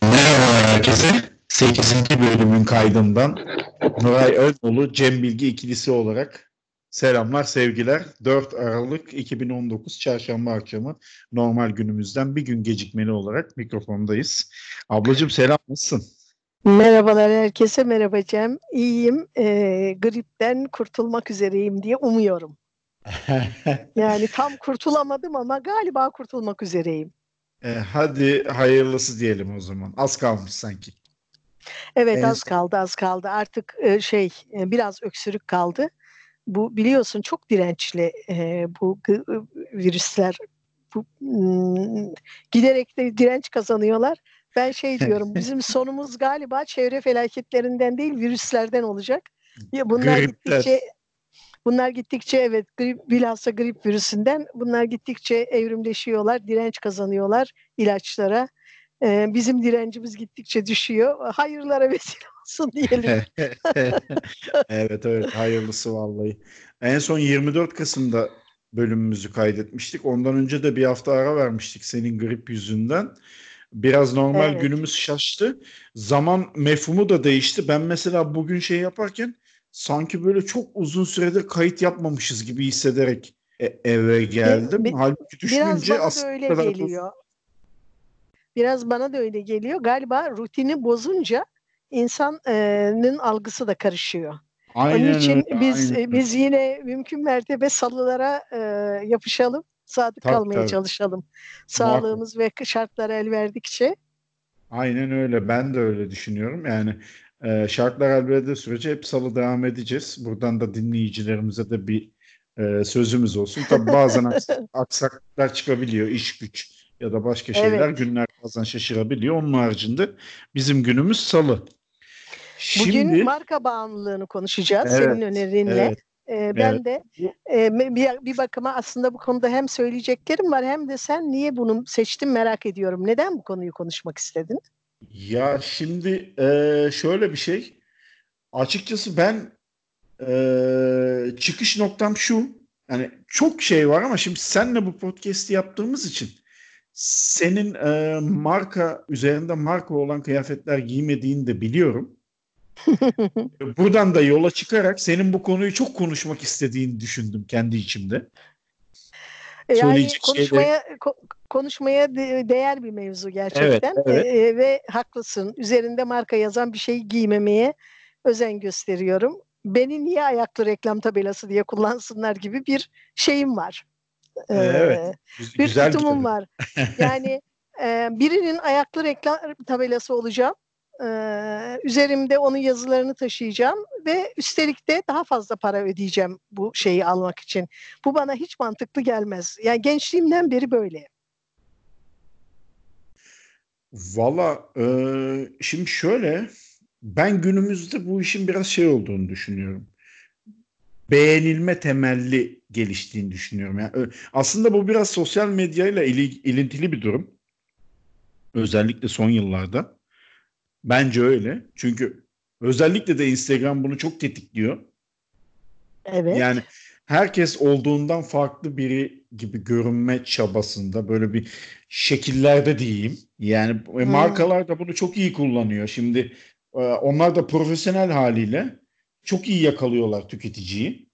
herkese. 8. bölümün kaydından Nuray Önolu, Cem Bilgi ikilisi olarak selamlar, sevgiler. 4 Aralık 2019 Çarşamba akşamı normal günümüzden bir gün gecikmeli olarak mikrofondayız. Ablacığım selam, nasılsın? Merhabalar herkese, merhaba Cem. İyiyim, e, gripten kurtulmak üzereyim diye umuyorum. yani tam kurtulamadım ama galiba kurtulmak üzereyim. E, hadi hayırlısı diyelim o zaman. Az kalmış sanki. Evet en... az kaldı az kaldı. Artık e, şey e, biraz öksürük kaldı. Bu biliyorsun çok dirençli e, bu virüsler. Bu, giderek de direnç kazanıyorlar. Ben şey diyorum bizim sonumuz galiba çevre felaketlerinden değil virüslerden olacak. Bunlar Gripler. gittikçe Bunlar gittikçe evet grip, bilhassa grip virüsünden bunlar gittikçe evrimleşiyorlar, direnç kazanıyorlar ilaçlara. Ee, bizim direncimiz gittikçe düşüyor. Hayırlara vesile olsun diyelim. evet evet hayırlısı vallahi. En son 24 Kasım'da bölümümüzü kaydetmiştik. Ondan önce de bir hafta ara vermiştik senin grip yüzünden. Biraz normal evet. günümüz şaştı. Zaman mefhumu da değişti. Ben mesela bugün şey yaparken sanki böyle çok uzun süredir kayıt yapmamışız gibi hissederek e, eve geldim. Bir, Halbuki düşününce aslında öyle geliyor. Biraz bana da öyle geliyor. Galiba rutini bozunca insanın algısı da karışıyor. Aynen Onun için öyle, biz aynen. biz yine mümkün mertebe salılara e, yapışalım, sadık tabii, kalmaya tabii. çalışalım. Sağlığımız Muhakkak. ve şartlar el verdikçe. Aynen öyle. Ben de öyle düşünüyorum. Yani e, şartlar el verdiği sürece hep salı devam edeceğiz. Buradan da dinleyicilerimize de bir e, sözümüz olsun. Tabii bazen aksaklıklar çıkabiliyor, iş güç ya da başka şeyler. Evet. Günler bazen şaşırabiliyor. Onun haricinde bizim günümüz salı. Şimdi, Bugün marka bağımlılığını konuşacağız evet, senin önerinle. Evet. Ee, ben evet. de e, bir, bir bakıma aslında bu konuda hem söyleyeceklerim var hem de sen niye bunu seçtin merak ediyorum. Neden bu konuyu konuşmak istedin? Ya şimdi e, şöyle bir şey. Açıkçası ben e, çıkış noktam şu. Yani çok şey var ama şimdi senle bu podcast'i yaptığımız için senin e, marka üzerinde marka olan kıyafetler giymediğini de biliyorum. Buradan da yola çıkarak senin bu konuyu çok konuşmak istediğini düşündüm kendi içimde. Yani konuşmaya şeyleri... konuşmaya değer bir mevzu gerçekten evet, evet. Ee, ve haklısın. Üzerinde marka yazan bir şey giymemeye özen gösteriyorum. Beni niye ayaklı reklam tabelası diye kullansınlar gibi bir şeyim var. Ee, evet. Bir Güzel tutumum bir var. Yani e, birinin ayaklı reklam tabelası olacağım. Üzerimde onun yazılarını taşıyacağım ve üstelik de daha fazla para ödeyeceğim bu şeyi almak için. Bu bana hiç mantıklı gelmez. Yani gençliğimden beri böyle. Valla e, şimdi şöyle ben günümüzde bu işin biraz şey olduğunu düşünüyorum. Beğenilme temelli geliştiğini düşünüyorum. Yani aslında bu biraz sosyal medyayla ilintili bir durum. Özellikle son yıllarda. Bence öyle. Çünkü özellikle de Instagram bunu çok tetikliyor. Evet. Yani herkes olduğundan farklı biri gibi görünme çabasında böyle bir şekillerde diyeyim. Yani hmm. markalar da bunu çok iyi kullanıyor. Şimdi e, onlar da profesyonel haliyle çok iyi yakalıyorlar tüketiciyi.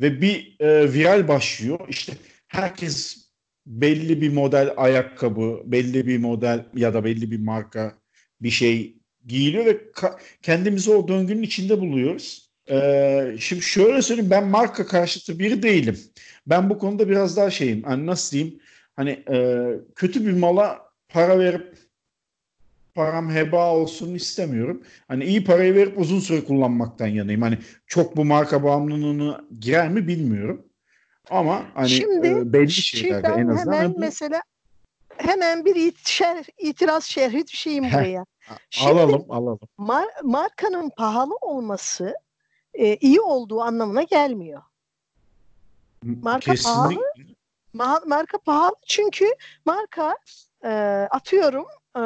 Ve bir e, viral başlıyor. İşte herkes belli bir model ayakkabı, belli bir model ya da belli bir marka bir şey giyiliyor ve kendimizi o döngünün içinde buluyoruz. Ee, şimdi şöyle söyleyeyim ben marka karşıtı biri değilim. Ben bu konuda biraz daha şeyim. Hani nasıl diyeyim? Hani e, kötü bir mala para verip param heba olsun istemiyorum. Hani iyi parayı verip uzun süre kullanmaktan yanayım. Hani çok bu marka bağımlılığına girer mi bilmiyorum. Ama hani Şimdi, e, belli şeylerde en azından. Hemen hani mesela hemen bir itiraz şerhi düşeyim buraya. Şimdi, alalım, alalım. Mar markanın pahalı olması e, iyi olduğu anlamına gelmiyor. Marka Kesinlikle. pahalı. Ma marka pahalı çünkü marka e, atıyorum e,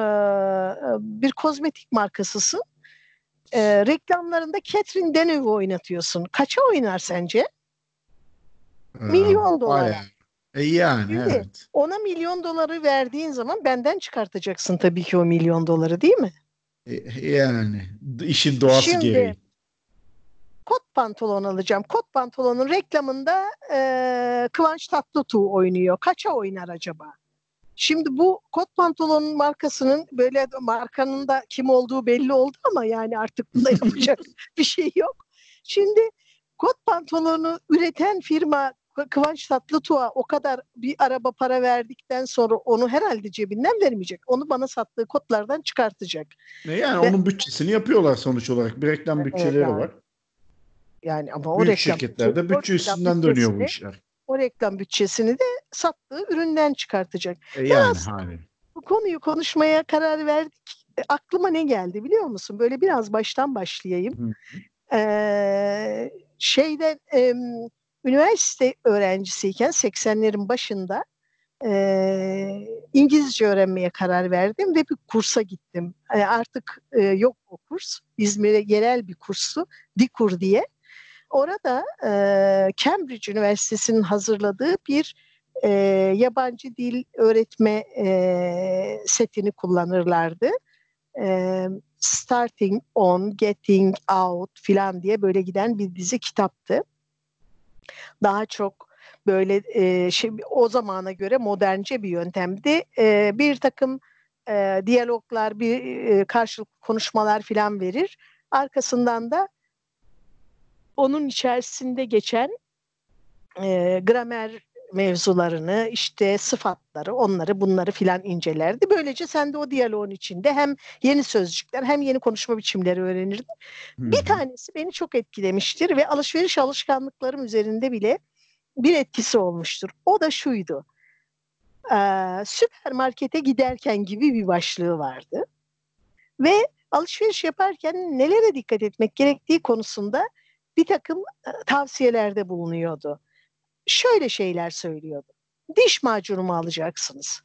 bir kozmetik markasısın. E, reklamlarında Catherine Deneuve oynatıyorsun. Kaça oynar sence? Milyon dolara. E yani Şimdi evet. ona milyon doları verdiğin zaman benden çıkartacaksın tabii ki o milyon doları değil mi? E, yani işin doğası Şimdi, gereği. Kot pantolon alacağım. Kot pantolonun reklamında e, Kıvanç Tatlıtuğ oynuyor. Kaça oynar acaba? Şimdi bu kot pantolonun markasının böyle markanın da kim olduğu belli oldu ama yani artık bunda yapacak bir şey yok. Şimdi kot pantolonu üreten firma Kıvanç Tatlıtuğ'a o kadar bir araba para verdikten sonra onu herhalde cebinden vermeyecek. Onu bana sattığı kotlardan çıkartacak. E yani Ve- onun bütçesini yapıyorlar sonuç olarak. Bir reklam bütçeleri yani. var. Yani ama o Büyük reklam şirketlerde bütçe üstünden dönüyor bu işler. O reklam bütçesini de sattığı üründen çıkartacak. E yani hani. Bu konuyu konuşmaya karar verdik. E, aklıma ne geldi biliyor musun? Böyle biraz baştan başlayayım. Hı. Ee, şeyden em, üniversite öğrencisiyken 80'lerin başında e, İngilizce öğrenmeye karar verdim ve bir kursa gittim. E, artık e, yok o kurs. İzmir'e yerel bir kurstu. Dikur diye. Orada e, Cambridge Üniversitesi'nin hazırladığı bir e, yabancı dil öğretme e, setini kullanırlardı. E, Starting on, Getting out filan diye böyle giden bir dizi kitaptı. Daha çok böyle e, şey, o zamana göre modernce bir yöntemdi. E, bir takım e, diyaloglar, bir e, karşılıklı konuşmalar filan verir. Arkasından da onun içerisinde geçen e, gramer mevzularını işte sıfatları onları bunları filan incelerdi. Böylece sen de o diyaloğun içinde hem yeni sözcükler hem yeni konuşma biçimleri öğrenirdin. Hı Bir tanesi beni çok etkilemiştir ve alışveriş alışkanlıklarım üzerinde bile bir etkisi olmuştur. O da şuydu. Ee, süpermarkete giderken gibi bir başlığı vardı. Ve alışveriş yaparken nelere dikkat etmek gerektiği konusunda bir takım tavsiyelerde bulunuyordu. Şöyle şeyler söylüyordu. Diş macunu mu alacaksınız?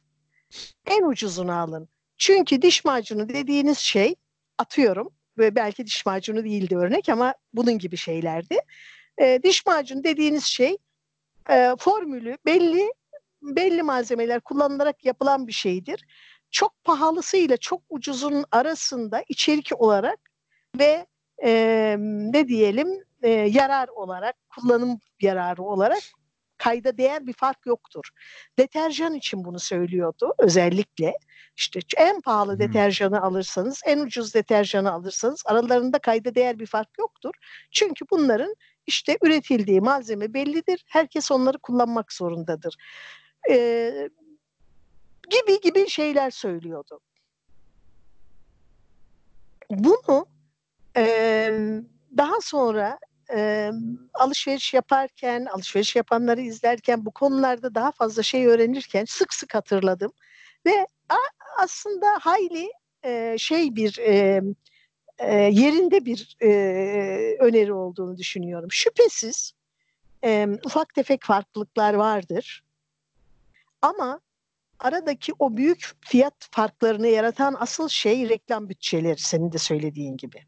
En ucuzunu alın. Çünkü diş macunu dediğiniz şey atıyorum ve belki diş macunu değildi örnek ama bunun gibi şeylerdi. E, diş macunu dediğiniz şey e, formülü belli belli malzemeler kullanılarak yapılan bir şeydir. Çok pahalısıyla çok ucuzun arasında içerik olarak ve e, ne diyelim e, yarar olarak kullanım yararı olarak kayda değer bir fark yoktur. Deterjan için bunu söylüyordu özellikle. İşte en pahalı Hı. deterjanı alırsanız, en ucuz deterjanı alırsanız aralarında kayda değer bir fark yoktur. Çünkü bunların işte üretildiği malzeme bellidir. Herkes onları kullanmak zorundadır. Ee, gibi gibi şeyler söylüyordu. Bunu e, daha sonra e, alışveriş yaparken, alışveriş yapanları izlerken, bu konularda daha fazla şey öğrenirken sık sık hatırladım ve a- aslında hayli e, şey bir e, e, yerinde bir e, öneri olduğunu düşünüyorum. Şüphesiz e, ufak tefek farklılıklar vardır ama aradaki o büyük fiyat farklarını yaratan asıl şey reklam bütçeleri senin de söylediğin gibi.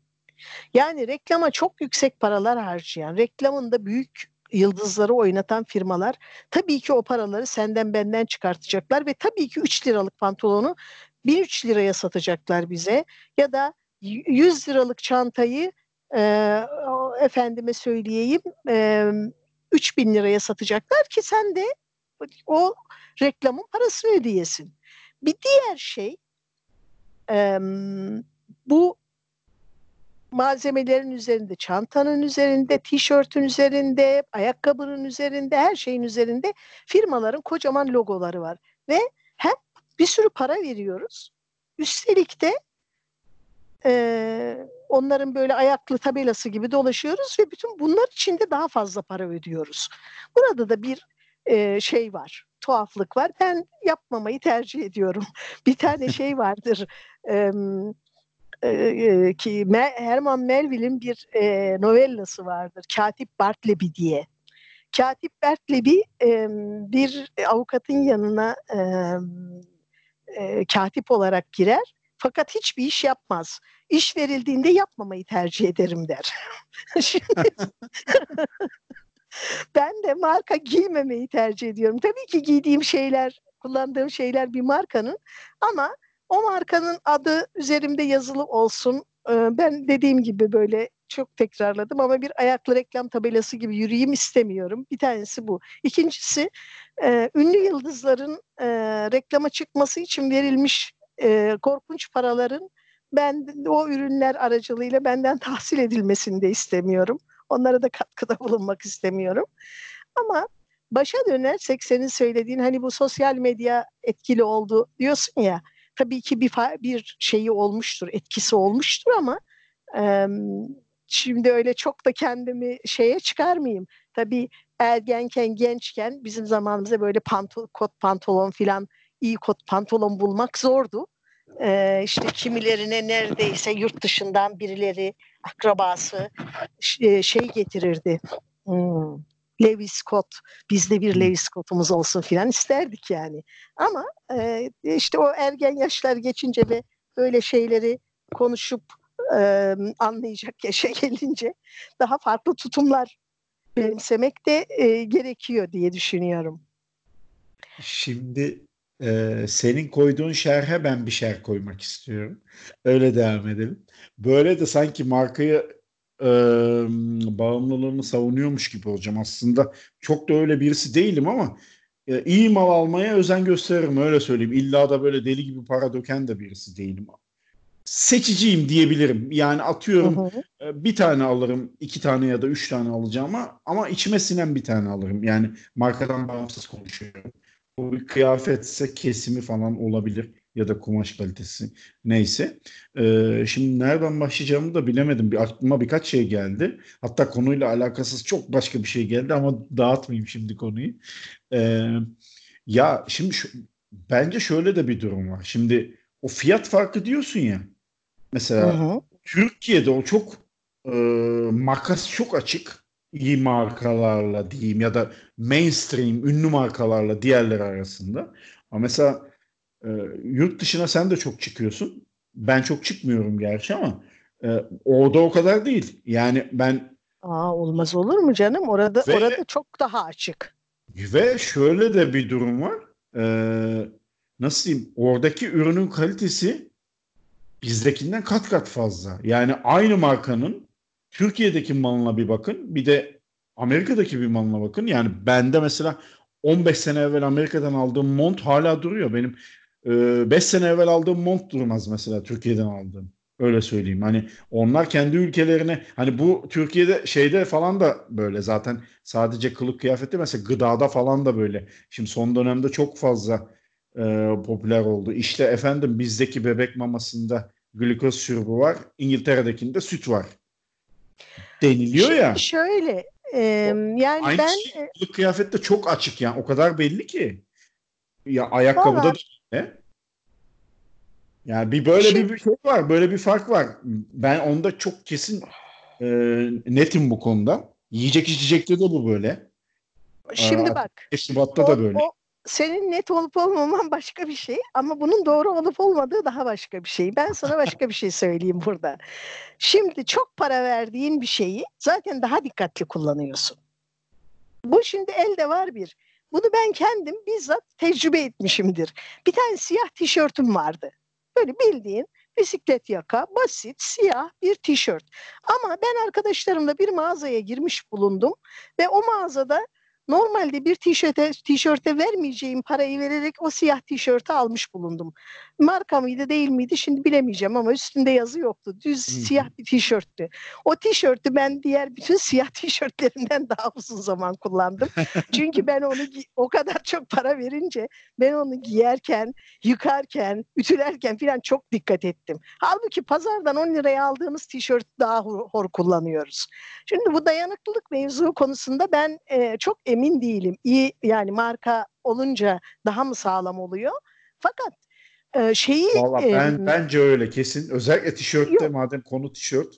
Yani reklama çok yüksek paralar harcayan, reklamında büyük yıldızları oynatan firmalar tabii ki o paraları senden benden çıkartacaklar ve tabii ki 3 liralık pantolonu 1003 liraya satacaklar bize ya da 100 liralık çantayı e, efendime söyleyeyim e, 3000 liraya satacaklar ki sen de o reklamın parasını ödeyesin. Bir diğer şey e, bu malzemelerin üzerinde, çantanın üzerinde, tişörtün üzerinde, ayakkabının üzerinde, her şeyin üzerinde firmaların kocaman logoları var. Ve hem bir sürü para veriyoruz. Üstelik de e, onların böyle ayaklı tabelası gibi dolaşıyoruz ve bütün bunlar için de daha fazla para ödüyoruz. Burada da bir e, şey var, tuhaflık var. Ben yapmamayı tercih ediyorum. Bir tane şey vardır. E, e, ki Herman Melville'in bir e, novellası vardır. Katip Bartleby diye. Katip Bartleby e, bir avukatın yanına e, e, katip olarak girer. Fakat hiçbir iş yapmaz. İş verildiğinde yapmamayı tercih ederim der. Şimdi, ben de marka giymemeyi tercih ediyorum. Tabii ki giydiğim şeyler, kullandığım şeyler bir markanın ama o markanın adı üzerimde yazılı olsun. Ben dediğim gibi böyle çok tekrarladım ama bir ayaklı reklam tabelası gibi yürüyeyim istemiyorum. Bir tanesi bu. İkincisi ünlü yıldızların reklama çıkması için verilmiş korkunç paraların ben o ürünler aracılığıyla benden tahsil edilmesini de istemiyorum. Onlara da katkıda bulunmak istemiyorum. Ama başa dönersek senin söylediğin hani bu sosyal medya etkili oldu diyorsun ya. Tabii ki bir bir şeyi olmuştur, etkisi olmuştur ama e, şimdi öyle çok da kendimi şeye çıkarmayayım. Tabii ergenken, gençken bizim zamanımızda böyle pantol, kot pantolon filan iyi kot pantolon bulmak zordu. Ee, işte kimilerine neredeyse yurt dışından birileri akrabası şey getirirdi. Hmm, Levis Scott, bizde bir Levis Scott'umuz olsun filan isterdik yani. Ama e, işte o ergen yaşlar geçince ve böyle şeyleri konuşup e, anlayacak yaşa gelince daha farklı tutumlar benimsemek de e, gerekiyor diye düşünüyorum. Şimdi e, senin koyduğun şerhe ben bir şerh koymak istiyorum. Öyle devam edelim. Böyle de sanki markayı e, bağımlılığını savunuyormuş gibi olacağım. Aslında çok da öyle birisi değilim ama e, iyi mal almaya özen gösteririm öyle söyleyeyim. İlla da böyle deli gibi para döken de birisi değilim. Seçiciyim diyebilirim. Yani atıyorum hı hı. bir tane alırım, iki tane ya da üç tane alacağım ama, ama içime sinen bir tane alırım. Yani markadan bağımsız konuşuyorum. Bu bir kıyafetse kesimi falan olabilir ya da kumaş kalitesi neyse. Ee, şimdi nereden başlayacağımı da bilemedim. Bir aklıma birkaç şey geldi. Hatta konuyla alakasız çok başka bir şey geldi ama dağıtmayayım şimdi konuyu. Ee, ya şimdi şu, bence şöyle de bir durum var. Şimdi o fiyat farkı diyorsun ya. Mesela hı hı. Türkiye'de o çok e, makas çok açık iyi markalarla diyeyim ya da mainstream ünlü markalarla diğerleri arasında. Ama mesela e, yurt dışına sen de çok çıkıyorsun. Ben çok çıkmıyorum gerçi ama e, orada o kadar değil. Yani ben Aa, olmaz olur mu canım? Orada ve, orada çok daha açık. Ve şöyle de bir durum var. Ee, nasıl diyeyim? Oradaki ürünün kalitesi bizdekinden kat kat fazla. Yani aynı markanın Türkiye'deki malına bir bakın. Bir de Amerika'daki bir malına bakın. Yani bende mesela 15 sene evvel Amerika'dan aldığım mont hala duruyor. Benim 5 e, sene evvel aldığım mont durmaz mesela Türkiye'den aldığım. Öyle söyleyeyim. Hani onlar kendi ülkelerine hani bu Türkiye'de şeyde falan da böyle zaten sadece kılık kıyafette mesela gıdada falan da böyle. Şimdi son dönemde çok fazla e, popüler oldu. İşte efendim bizdeki bebek mamasında glikoz şurubu var. İngiltere'dekinde süt var deniliyor Şimdi ya. Şöyle e, yani Aynı ben şey, kılık kıyafette çok açık yani o kadar belli ki. Ya ayakkabıda da ne? Yani bir böyle Şimdi, bir şey var, böyle bir fark var. Ben onda çok kesin e, netim bu konuda. Yiyecek içecekte de bu böyle. Şimdi Aa, bak. Şubat'ta da böyle. O, senin net olup olmaman başka bir şey ama bunun doğru olup olmadığı daha başka bir şey. Ben sana başka bir şey söyleyeyim burada. Şimdi çok para verdiğin bir şeyi zaten daha dikkatli kullanıyorsun. Bu şimdi elde var bir. Bunu ben kendim bizzat tecrübe etmişimdir. Bir tane siyah tişörtüm vardı. Böyle bildiğin bisiklet yaka, basit, siyah bir tişört. Ama ben arkadaşlarımla bir mağazaya girmiş bulundum ve o mağazada Normalde bir tişörte, tişörte vermeyeceğim parayı vererek o siyah tişörtü almış bulundum. Marka mıydı değil miydi şimdi bilemeyeceğim ama üstünde yazı yoktu. Düz siyah bir tişörttü. O tişörtü ben diğer bütün siyah tişörtlerinden daha uzun zaman kullandım. Çünkü ben onu o kadar çok para verince ben onu giyerken, yıkarken, ütülerken falan çok dikkat ettim. Halbuki pazardan 10 liraya aldığımız tişört daha hor, hor kullanıyoruz. Şimdi bu dayanıklılık mevzu konusunda ben e, çok emin değilim. İyi yani marka olunca daha mı sağlam oluyor? Fakat e, şeyi Valla ben e, bence öyle kesin. Özellikle tişörtte yok. madem konu tişört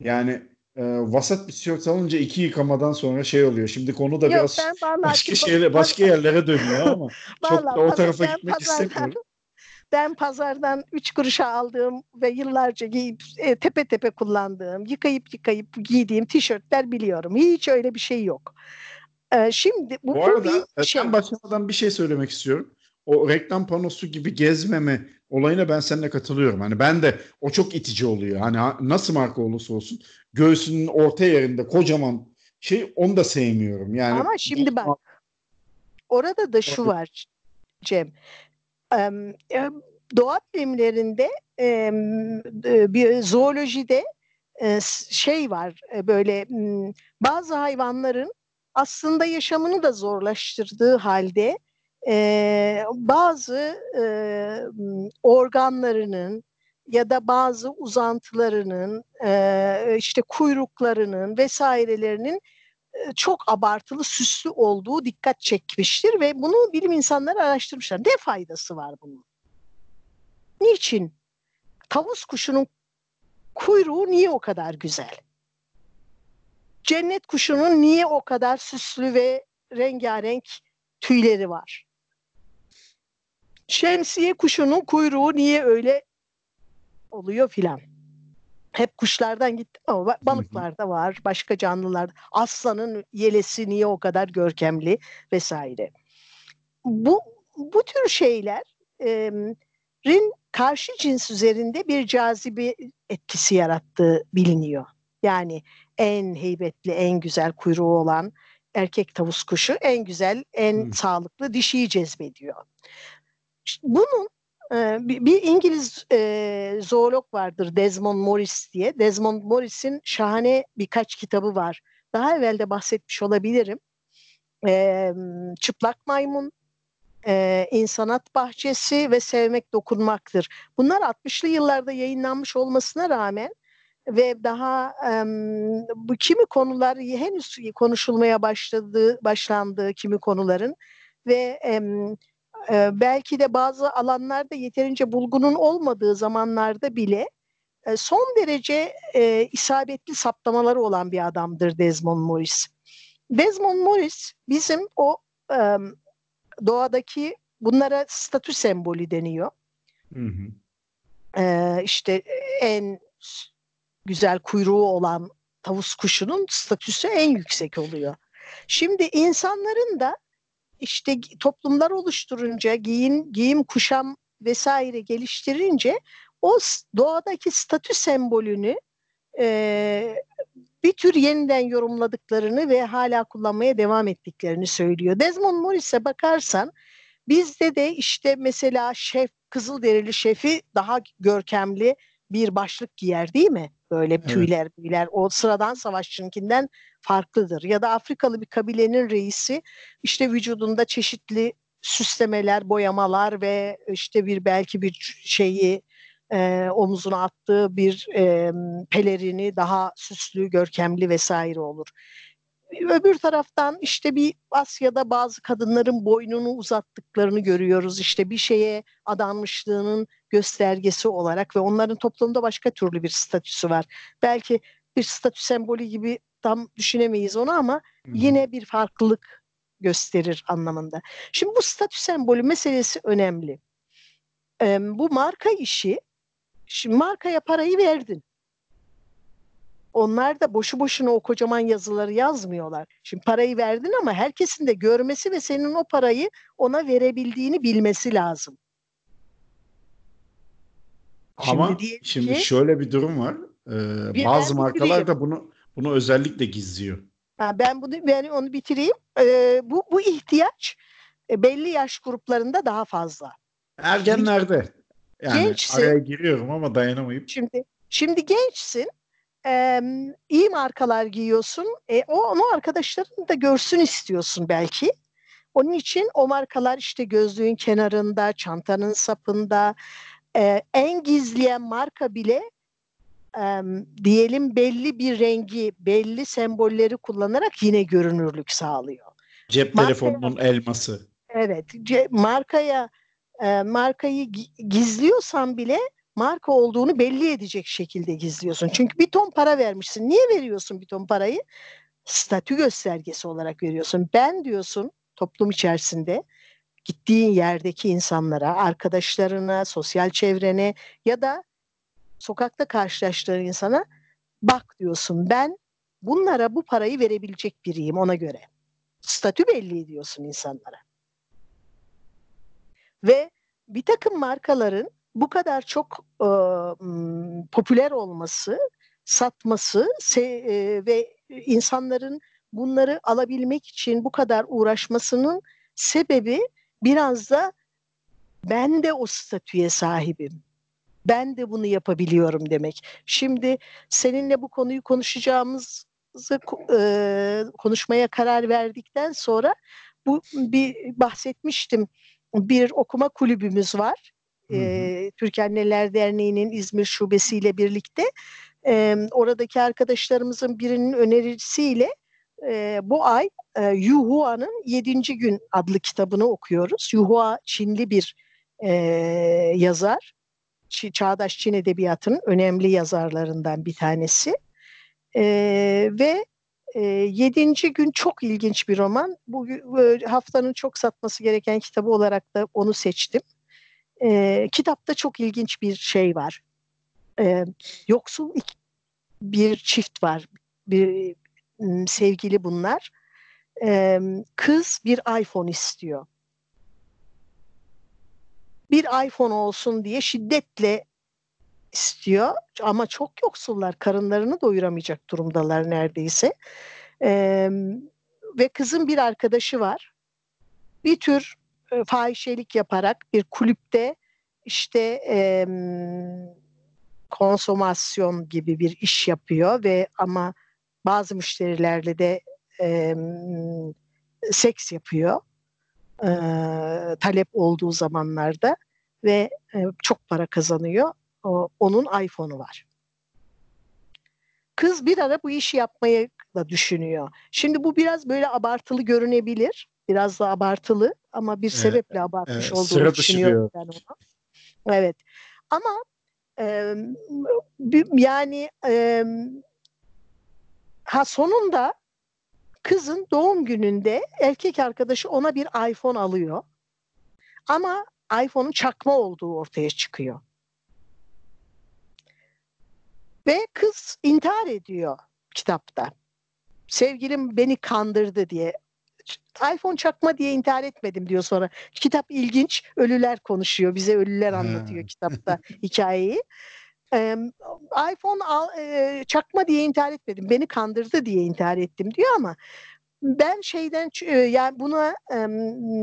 yani e, vasat bir tişört alınca iki yıkamadan sonra şey oluyor. Şimdi konu da yok, biraz başka şeyle başka yerlere dönüyor ama çok da o tarafa gitmek istemiyorum. Ben pazardan üç kuruşa aldığım ve yıllarca giyip e, tepe tepe kullandığım, yıkayıp yıkayıp giydiğim tişörtler biliyorum. Hiç öyle bir şey yok. Ee, şimdi bu, bu arada bu bir şey. sen başlamadan bir şey söylemek istiyorum. O reklam panosu gibi gezmeme olayına ben seninle katılıyorum. Hani ben de o çok itici oluyor. Hani nasıl marka olursa olsun göğsünün orta yerinde kocaman şey onu da sevmiyorum. Yani Ama şimdi bak orada da şu var Cem. Doğa bilimlerinde bir zoolojide şey var böyle bazı hayvanların aslında yaşamını da zorlaştırdığı halde bazı organlarının ya da bazı uzantılarının işte kuyruklarının vesairelerinin çok abartılı süslü olduğu dikkat çekmiştir ve bunu bilim insanları araştırmışlar. Ne faydası var bunun? Niçin? Tavus kuşunun kuyruğu niye o kadar güzel? Cennet kuşunun niye o kadar süslü ve rengarenk tüyleri var? Şemsiye kuşunun kuyruğu niye öyle oluyor filan? Hep kuşlardan gittim ama balıklarda var, başka canlılar. Aslanın yelesi niye o kadar görkemli vesaire. Bu bu tür şeylerin karşı cins üzerinde bir cazibe etkisi yarattığı biliniyor. Yani en heybetli, en güzel kuyruğu olan erkek tavus kuşu en güzel, en hmm. sağlıklı dişiyi cezbediyor. Bunun bir İngiliz e, zoolog vardır Desmond Morris diye. Desmond Morris'in şahane birkaç kitabı var. Daha evvel de bahsetmiş olabilirim. E, Çıplak Maymun, e, İnsanat Bahçesi ve Sevmek Dokunmaktır. Bunlar 60'lı yıllarda yayınlanmış olmasına rağmen ve daha e, bu kimi konular henüz konuşulmaya başladığı başlandığı kimi konuların ve e, e, belki de bazı alanlarda yeterince bulgunun olmadığı zamanlarda bile e, son derece e, isabetli saptamaları olan bir adamdır Desmond Morris. Desmond Morris bizim o e, doğadaki bunlara statü sembolü deniyor. Hı hı. E, işte en güzel kuyruğu olan tavus kuşunun statüsü en yüksek oluyor. Şimdi insanların da işte toplumlar oluşturunca, giyim, giyim kuşam vesaire geliştirince o doğadaki statü sembolünü e, bir tür yeniden yorumladıklarını ve hala kullanmaya devam ettiklerini söylüyor. Desmond Morris'e bakarsan bizde de işte mesela şef Kızılderili şefi daha görkemli bir başlık giyer değil mi? Böyle evet. tüyler tüyler o sıradan savaşçınınkinden farklıdır. Ya da Afrikalı bir kabilenin reisi işte vücudunda çeşitli süslemeler, boyamalar ve işte bir belki bir şeyi e, omuzuna attığı bir e, pelerini daha süslü, görkemli vesaire olur. Öbür taraftan işte bir Asya'da bazı kadınların boynunu uzattıklarını görüyoruz. İşte bir şeye adanmışlığının göstergesi olarak ve onların toplumda başka türlü bir statüsü var. Belki bir statü sembolü gibi tam düşünemeyiz onu ama yine bir farklılık gösterir anlamında. Şimdi bu statü sembolü meselesi önemli. Ee, bu marka işi, şimdi markaya parayı verdin. Onlar da boşu boşuna o kocaman yazıları yazmıyorlar. Şimdi parayı verdin ama herkesin de görmesi ve senin o parayı ona verebildiğini bilmesi lazım. Ama şimdi, şimdi ki, şöyle bir durum var. Ee, bazı markalar da bunu bunu özellikle gizliyor. Ha, ben bunu ben onu bitireyim. Ee, bu bu ihtiyaç e, belli yaş gruplarında daha fazla. Ergenlerde. Yani gençsin, araya giriyorum ama dayanamayıp. Şimdi şimdi gençsin. E, iyi markalar giyiyorsun. E, o onu arkadaşların da görsün istiyorsun belki. Onun için o markalar işte gözlüğün kenarında, çantanın sapında, e, en gizleyen marka bile e, diyelim belli bir rengi, belli sembolleri kullanarak yine görünürlük sağlıyor. Cep markaya, telefonunun elması. Evet, ce, markaya e, markayı gizliyorsan bile marka olduğunu belli edecek şekilde gizliyorsun. Çünkü bir ton para vermişsin. Niye veriyorsun bir ton parayı? Statü göstergesi olarak veriyorsun. Ben diyorsun toplum içerisinde gittiğin yerdeki insanlara, arkadaşlarına, sosyal çevrene ya da sokakta karşılaştığın insana bak diyorsun ben bunlara bu parayı verebilecek biriyim ona göre. statü belli ediyorsun insanlara. Ve bir takım markaların bu kadar çok e, popüler olması, satması se, e, ve insanların bunları alabilmek için bu kadar uğraşmasının sebebi biraz da ben de o statüye sahibim. Ben de bunu yapabiliyorum demek. Şimdi seninle bu konuyu konuşacağımızı e, konuşmaya karar verdikten sonra bu bir bahsetmiştim. Bir okuma kulübümüz var. Hı hı. E, Türk Anneler Derneği'nin İzmir şubesiyle birlikte e, oradaki arkadaşlarımızın birinin önerisiyle e, bu ay e, Yuhua'nın 7. Gün adlı kitabını okuyoruz. Yuhua Çinli bir e, yazar. Ç- Çağdaş Çin Edebiyatı'nın önemli yazarlarından bir tanesi. E, ve e, Yedinci Gün çok ilginç bir roman. Bu e, haftanın çok satması gereken kitabı olarak da onu seçtim. E, kitapta çok ilginç bir şey var. E, yoksul bir çift var. Bir sevgili bunlar. Kız bir iPhone istiyor. Bir iPhone olsun diye şiddetle istiyor ama çok yoksullar karınlarını doyuramayacak durumdalar neredeyse ee, ve kızın bir arkadaşı var bir tür e, fahişelik yaparak bir kulüpte işte e, konsomasyon gibi bir iş yapıyor ve ama bazı müşterilerle de e, seks yapıyor e, talep olduğu zamanlarda ve e, çok para kazanıyor. O, onun iPhone'u var. Kız bir ara bu işi yapmayı da düşünüyor. Şimdi bu biraz böyle abartılı görünebilir. Biraz da abartılı ama bir sebeple abartmış evet, olduğunu düşünüyorum ben onu. Evet. Ama e, yani e, ha sonunda kızın doğum gününde erkek arkadaşı ona bir iPhone alıyor. Ama iPhone'un çakma olduğu ortaya çıkıyor. Ve kız intihar ediyor kitapta. Sevgilim beni kandırdı diye. iPhone çakma diye intihar etmedim diyor sonra. Kitap ilginç. Ölüler konuşuyor. Bize ölüler anlatıyor kitapta hikayeyi. İPhone al, çakma diye intihar etmedim. Beni kandırdı diye intihar ettim diyor ama ben şeyden yani buna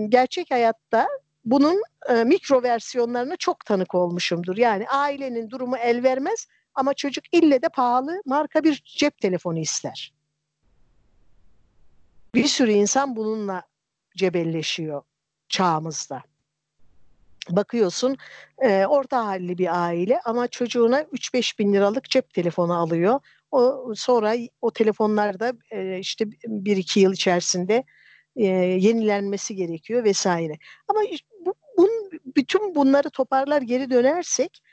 gerçek hayatta bunun mikro versiyonlarına çok tanık olmuşumdur. Yani ailenin durumu el vermez ama çocuk ille de pahalı marka bir cep telefonu ister. Bir sürü insan bununla cebelleşiyor çağımızda. Bakıyorsun e, orta halli bir aile ama çocuğuna 3-5 bin liralık cep telefonu alıyor. O sonra o telefonlar da e, işte bir iki yıl içerisinde e, yenilenmesi gerekiyor vesaire. Ama bu, bun, bütün bunları toparlar geri dönersek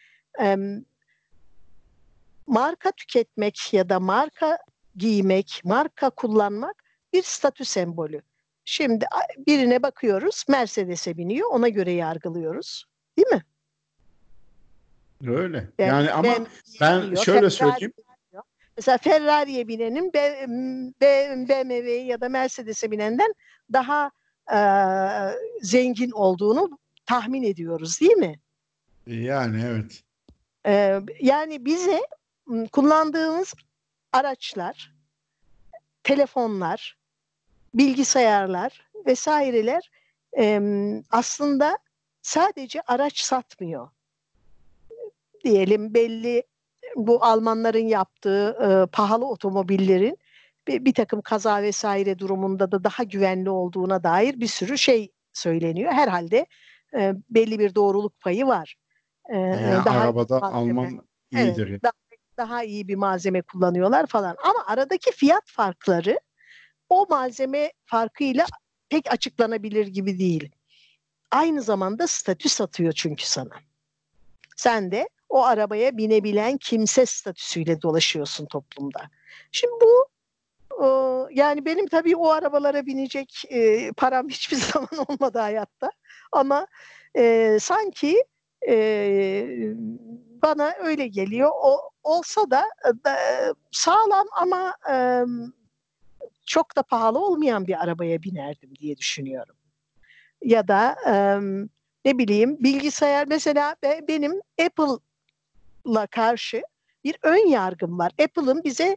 e, marka tüketmek ya da marka giymek, marka kullanmak bir statü sembolü. Şimdi birine bakıyoruz, Mercedes'e biniyor, ona göre yargılıyoruz. Değil mi? Öyle. Ben, yani ama ben, ben şöyle Ferrari söyleyeyim. Mesela Ferrari'ye binenin BMW ya da Mercedes'e binenden daha e, zengin olduğunu tahmin ediyoruz değil mi? Yani evet. E, yani bize kullandığımız araçlar, telefonlar, bilgisayarlar vesaireler e, aslında sadece araç satmıyor. Diyelim belli bu Almanların yaptığı e, pahalı otomobillerin bir, bir takım kaza vesaire durumunda da daha güvenli olduğuna dair bir sürü şey söyleniyor. Herhalde e, belli bir doğruluk payı var. E, yani daha arabada Alman iyidir. Evet, daha, daha iyi bir malzeme kullanıyorlar falan. Ama aradaki fiyat farkları o malzeme farkıyla pek açıklanabilir gibi değil. Aynı zamanda statü satıyor çünkü sana. Sen de o arabaya binebilen kimse statüsüyle dolaşıyorsun toplumda. Şimdi bu yani benim tabii o arabalara binecek e, param hiçbir zaman olmadı hayatta. Ama e, sanki e, bana öyle geliyor. O olsa da, sağlam ama e, çok da pahalı olmayan bir arabaya binerdim diye düşünüyorum. Ya da e, ne bileyim bilgisayar mesela benim Apple'la karşı bir ön yargım var. Apple'ın bize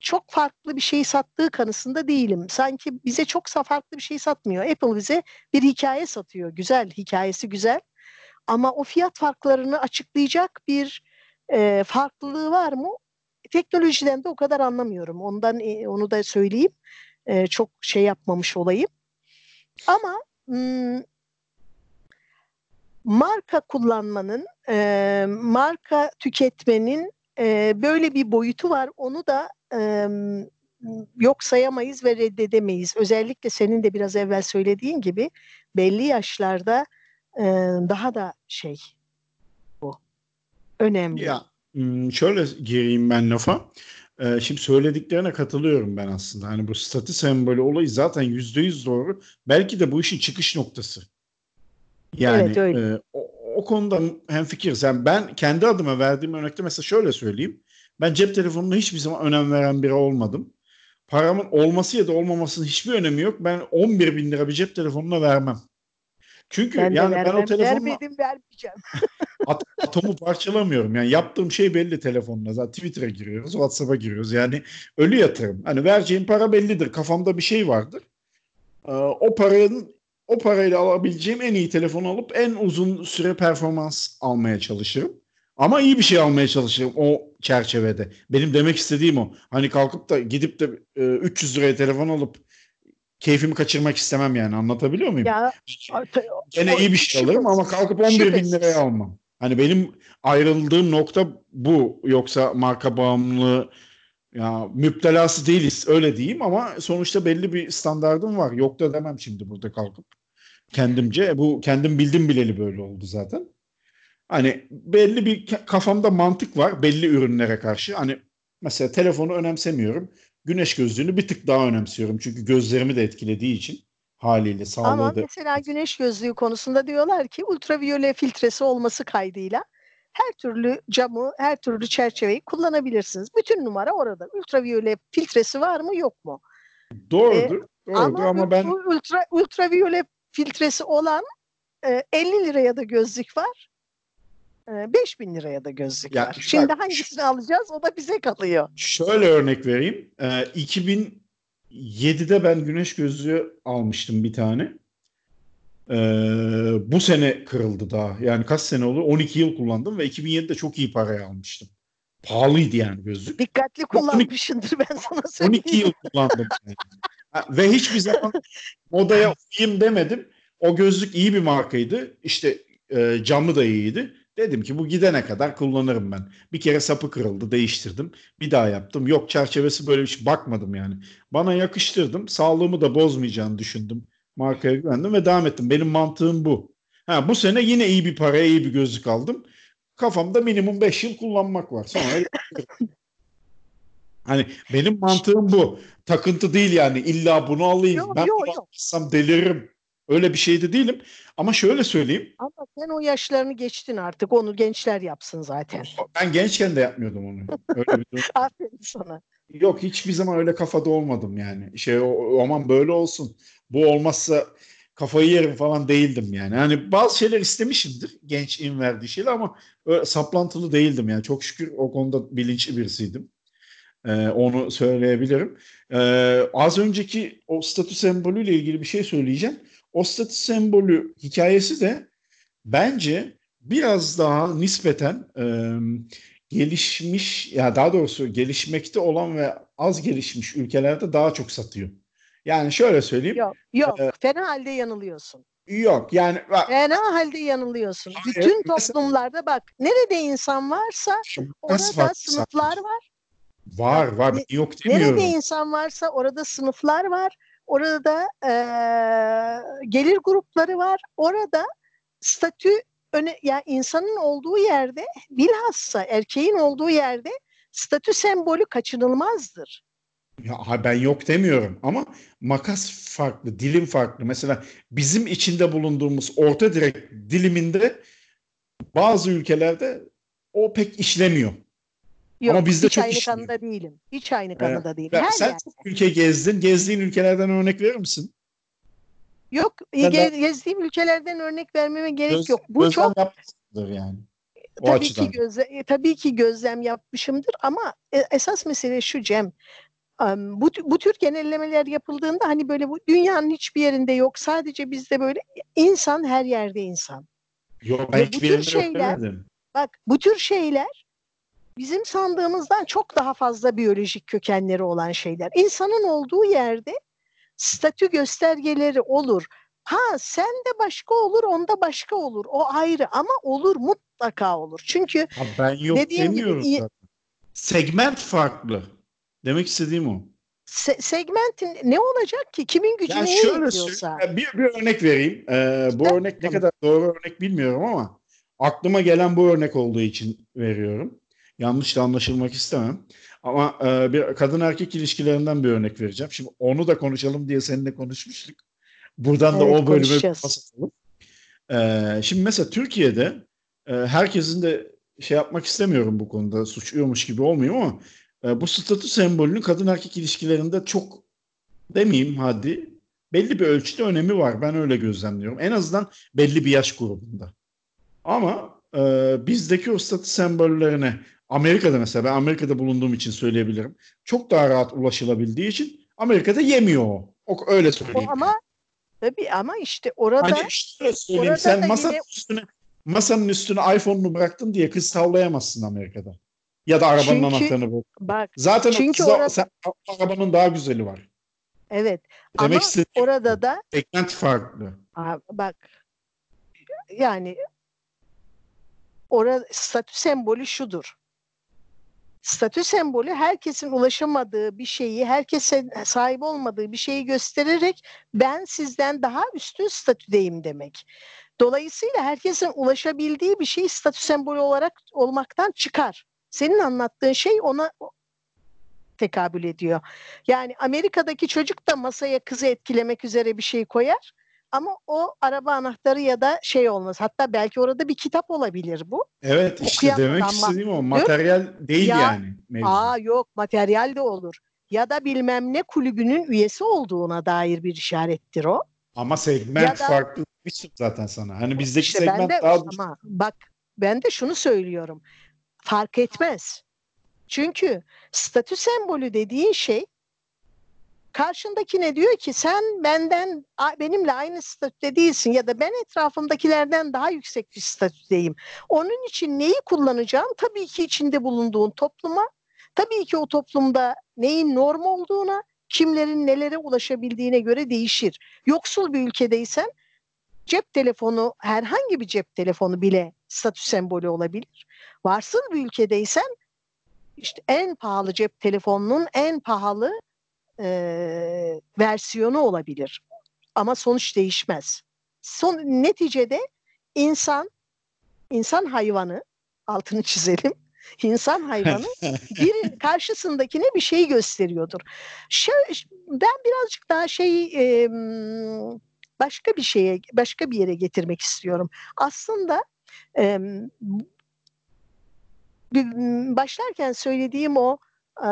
çok farklı bir şey sattığı kanısında değilim. Sanki bize çok farklı bir şey satmıyor. Apple bize bir hikaye satıyor. Güzel, hikayesi güzel. Ama o fiyat farklarını açıklayacak bir e, farklılığı var mı? Teknolojiden de o kadar anlamıyorum. Ondan e, onu da söyleyeyim. E, çok şey yapmamış olayım. Ama marka kullanmanın, e, marka tüketmenin böyle bir boyutu var. Onu da yok sayamayız ve reddedemeyiz. Özellikle senin de biraz evvel söylediğin gibi belli yaşlarda daha da şey bu. Önemli. Ya şöyle gireyim ben lafa. Ee, şimdi söylediklerine katılıyorum ben aslında. Hani bu statü sembolü olayı zaten yüzde yüz doğru. Belki de bu işin çıkış noktası. Yani evet, öyle. E, o, o konuda hem fikiriz. Yani ben kendi adıma verdiğim örnekte mesela şöyle söyleyeyim. Ben cep telefonuna hiçbir zaman önem veren biri olmadım. Paramın olması ya da olmamasının hiçbir önemi yok. Ben 11 bin lira bir cep telefonuna vermem. Çünkü ben yani ben o telefonla vermedim vermeyeceğim. at, atomu parçalamıyorum. Yani yaptığım şey belli telefonla. Zaten Twitter'a giriyoruz, WhatsApp'a giriyoruz. Yani ölü yatırım. Hani vereceğim para bellidir. Kafamda bir şey vardır. Ee, o paranın o parayla alabileceğim en iyi telefonu alıp en uzun süre performans almaya çalışırım. Ama iyi bir şey almaya çalışırım o çerçevede. Benim demek istediğim o. Hani kalkıp da gidip de e, 300 liraya telefon alıp keyfimi kaçırmak istemem yani. Anlatabiliyor muyum? Ya, Gene iyi bir şey alırım ama kalkıp 11 bin liraya almam. Hani benim ayrıldığım nokta bu. Yoksa marka bağımlılığı ya müptelası değiliz öyle diyeyim ama sonuçta belli bir standardım var. Yok da demem şimdi burada kalkıp kendimce. Bu kendim bildim bileli böyle oldu zaten. Hani belli bir kafamda mantık var belli ürünlere karşı. Hani mesela telefonu önemsemiyorum. Güneş gözlüğünü bir tık daha önemsiyorum. Çünkü gözlerimi de etkilediği için haliyle sağlığı Ama da... mesela güneş gözlüğü konusunda diyorlar ki ultraviyole filtresi olması kaydıyla her türlü camı, her türlü çerçeveyi kullanabilirsiniz. Bütün numara orada. Ultraviyole filtresi var mı yok mu? Doğrudur. Ee, doğrudur ama, ama ben... ultra, ultraviyole filtresi olan e, 50 liraya da gözlük var. 5 bin liraya da gözlük ya. Şimdi bak, hangisini alacağız o da bize kalıyor. Şöyle örnek vereyim. Ee, 2007'de ben güneş gözlüğü almıştım bir tane. Ee, bu sene kırıldı daha. Yani kaç sene oldu? 12 yıl kullandım ve 2007'de çok iyi paraya almıştım. Pahalıydı yani gözlük. Dikkatli kullanmışındır ben sana söyleyeyim. 12 yıl kullandım. Yani. ve hiçbir zaman modaya uyayım demedim. O gözlük iyi bir markaydı. İşte e, camı da iyiydi. Dedim ki bu gidene kadar kullanırım ben. Bir kere sapı kırıldı değiştirdim. Bir daha yaptım. Yok çerçevesi böyle bir şey bakmadım yani. Bana yakıştırdım. Sağlığımı da bozmayacağını düşündüm. Markaya güvendim ve devam ettim. Benim mantığım bu. Ha, bu sene yine iyi bir paraya iyi bir gözlük aldım. Kafamda minimum 5 yıl kullanmak var. Sonra Hani benim mantığım bu. Takıntı değil yani. İlla bunu alayım. Yok, ben yok, bunu deliririm. Öyle bir şey de değilim. Ama şöyle söyleyeyim. Ama sen o yaşlarını geçtin artık. Onu gençler yapsın zaten. Ben gençken de yapmıyordum onu. Öyle bir Aferin sana. Yok hiçbir zaman öyle kafada olmadım yani. Şey o, aman böyle olsun. Bu olmazsa kafayı yerim falan değildim yani. Hani bazı şeyler istemişimdir gençliğin verdiği şeyler ama öyle saplantılı değildim yani. Çok şükür o konuda bilinçli birisiydim. Ee, onu söyleyebilirim. Ee, az önceki o statü sembolüyle ilgili bir şey söyleyeceğim. O statü sembolü hikayesi de bence biraz daha nispeten e, gelişmiş ya daha doğrusu gelişmekte olan ve az gelişmiş ülkelerde daha çok satıyor. Yani şöyle söyleyeyim. Yok, yok e, fena halde yanılıyorsun. Yok yani. Fena halde yanılıyorsun. Hayır, Bütün toplumlarda bak nerede insan varsa orada sınıflar var. Var var ne, yok demiyorum. Nerede insan varsa orada sınıflar var Orada e, gelir grupları var. Orada statü öne, yani insanın olduğu yerde bilhassa erkeğin olduğu yerde statü sembolü kaçınılmazdır. Ya ben yok demiyorum ama makas farklı, dilim farklı. Mesela bizim içinde bulunduğumuz orta direk diliminde bazı ülkelerde o pek işlemiyor. Yok, Ama bizde hiç çok aynı işliyor. kanıda değilim. Hiç aynı kanıda değilim. Ben- Her sen yer. çok ülke gezdin. Gezdiğin ülkelerden örnek verir misin? Yok, Ben- ge- gezdiğim ülkelerden örnek vermeme gerek Göz- yok. Bu çok yani. O tabii açıdan. ki gözle, e, tabii ki gözlem yapmışımdır ama e, esas mesele şu Cem. Bu, bu tür genellemeler yapıldığında hani böyle bu dünyanın hiçbir yerinde yok. Sadece bizde böyle insan her yerde insan. Yok ben Ve hiçbir yerinde yok şeyler- demedim. Bak bu tür şeyler bizim sandığımızdan çok daha fazla biyolojik kökenleri olan şeyler. İnsanın olduğu yerde statü göstergeleri olur. Ha sen de başka olur, onda başka olur. O ayrı ama olur mutlaka olur. Çünkü Ha, ben yok Dediğim gibi demiyorum zaten. Segment farklı. Demek istediğim o. se- segmentin ne olacak ki? Kimin gücü Yani neye şöyle yetiyorsa. bir, bir örnek vereyim. Ee, bu örnek ne tamam. kadar doğru örnek bilmiyorum ama aklıma gelen bu örnek olduğu için veriyorum. Yanlış da anlaşılmak istemem. Ama e, bir kadın erkek ilişkilerinden bir örnek vereceğim. Şimdi onu da konuşalım diye seninle konuşmuştuk. Buradan da Evet, o bölüme pas atalım. Ee, şimdi mesela Türkiye'de e, herkesin de şey yapmak istemiyorum bu konuda suçluyormuş gibi olmayayım ama e, bu statü sembolünün kadın erkek ilişkilerinde çok demeyeyim hadi belli bir ölçüde önemi var. Ben öyle gözlemliyorum. En azından belli bir yaş grubunda. Ama e, bizdeki o statü sembollerine Amerika'da mesela ben Amerika'da bulunduğum için söyleyebilirim. Çok daha rahat ulaşılabildiği için Amerika'da yemiyor o. o öyle O söyleyeyim. ama tabii ama işte orada Hani şöyle söyleyeyim orada sen masanın yine- üstüne masanın üstüne iPhone'unu bıraktın diye kız tavlayamazsın Amerika'da. Ya da arabanın Çünkü- anahtarını bırak. bak Zaten çünkü o kıza, orada- sen, arabanın daha güzeli var. evet Demek ama istediğim orada da segment farklı. Aa, bak yani orada statü sembolü şudur. Statü sembolü herkesin ulaşamadığı bir şeyi, herkesin sahip olmadığı bir şeyi göstererek ben sizden daha üstün statüdeyim demek. Dolayısıyla herkesin ulaşabildiği bir şey statü sembolü olarak olmaktan çıkar. Senin anlattığın şey ona tekabül ediyor. Yani Amerika'daki çocuk da masaya kızı etkilemek üzere bir şey koyar. Ama o araba anahtarı ya da şey olmaz. Hatta belki orada bir kitap olabilir bu. Evet işte Okuyan demek istediğim o. Materyal değil Ya, yani mevzu. Aa yok materyal de olur. Ya da bilmem ne kulübünün üyesi olduğuna dair bir işarettir o. Ama segment Ya da- farklı demiştim zaten sana. Hani bizdeki İşte segment de daha ama bak ben de şunu söylüyorum. Fark etmez. Çünkü statü sembolü dediğin şey karşındakine diyor ki sen benden benimle aynı statüde değilsin ya da ben etrafımdakilerden daha yüksek bir statüdeyim. Onun için neyi kullanacağım? Tabii ki içinde bulunduğun topluma, tabii ki o toplumda neyin norm olduğuna, kimlerin nelere ulaşabildiğine göre değişir. Yoksul bir ülkedeysen cep telefonu herhangi bir cep telefonu bile statü sembolü olabilir. Varsıl bir ülkedeysen işte en pahalı cep telefonunun en pahalı e, versiyonu olabilir. Ama sonuç değişmez. Son neticede insan insan hayvanı altını çizelim. İnsan hayvanı bir karşısındakine bir şey gösteriyordur. Şöyle, ben birazcık daha şey e, başka bir şeye başka bir yere getirmek istiyorum. Aslında e, başlarken söylediğim o e,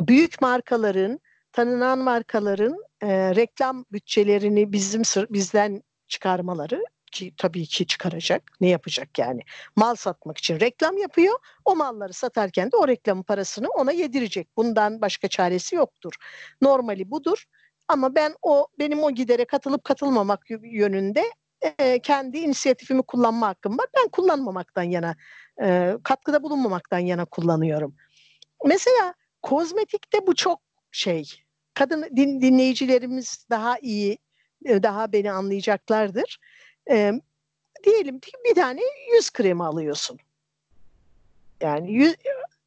büyük markaların tanınan markaların e, reklam bütçelerini bizim bizden çıkarmaları ki tabii ki çıkaracak. Ne yapacak yani? Mal satmak için reklam yapıyor. O malları satarken de o reklamın parasını ona yedirecek. Bundan başka çaresi yoktur. Normali budur. Ama ben o benim o gidere katılıp katılmamak yö- yönünde e, kendi inisiyatifimi kullanma hakkım var. Ben kullanmamaktan yana, e, katkıda bulunmamaktan yana kullanıyorum. Mesela kozmetikte bu çok şey. Kadın din, dinleyicilerimiz daha iyi, e, daha beni anlayacaklardır. E, diyelim ki bir tane yüz kremi alıyorsun. Yani yüz-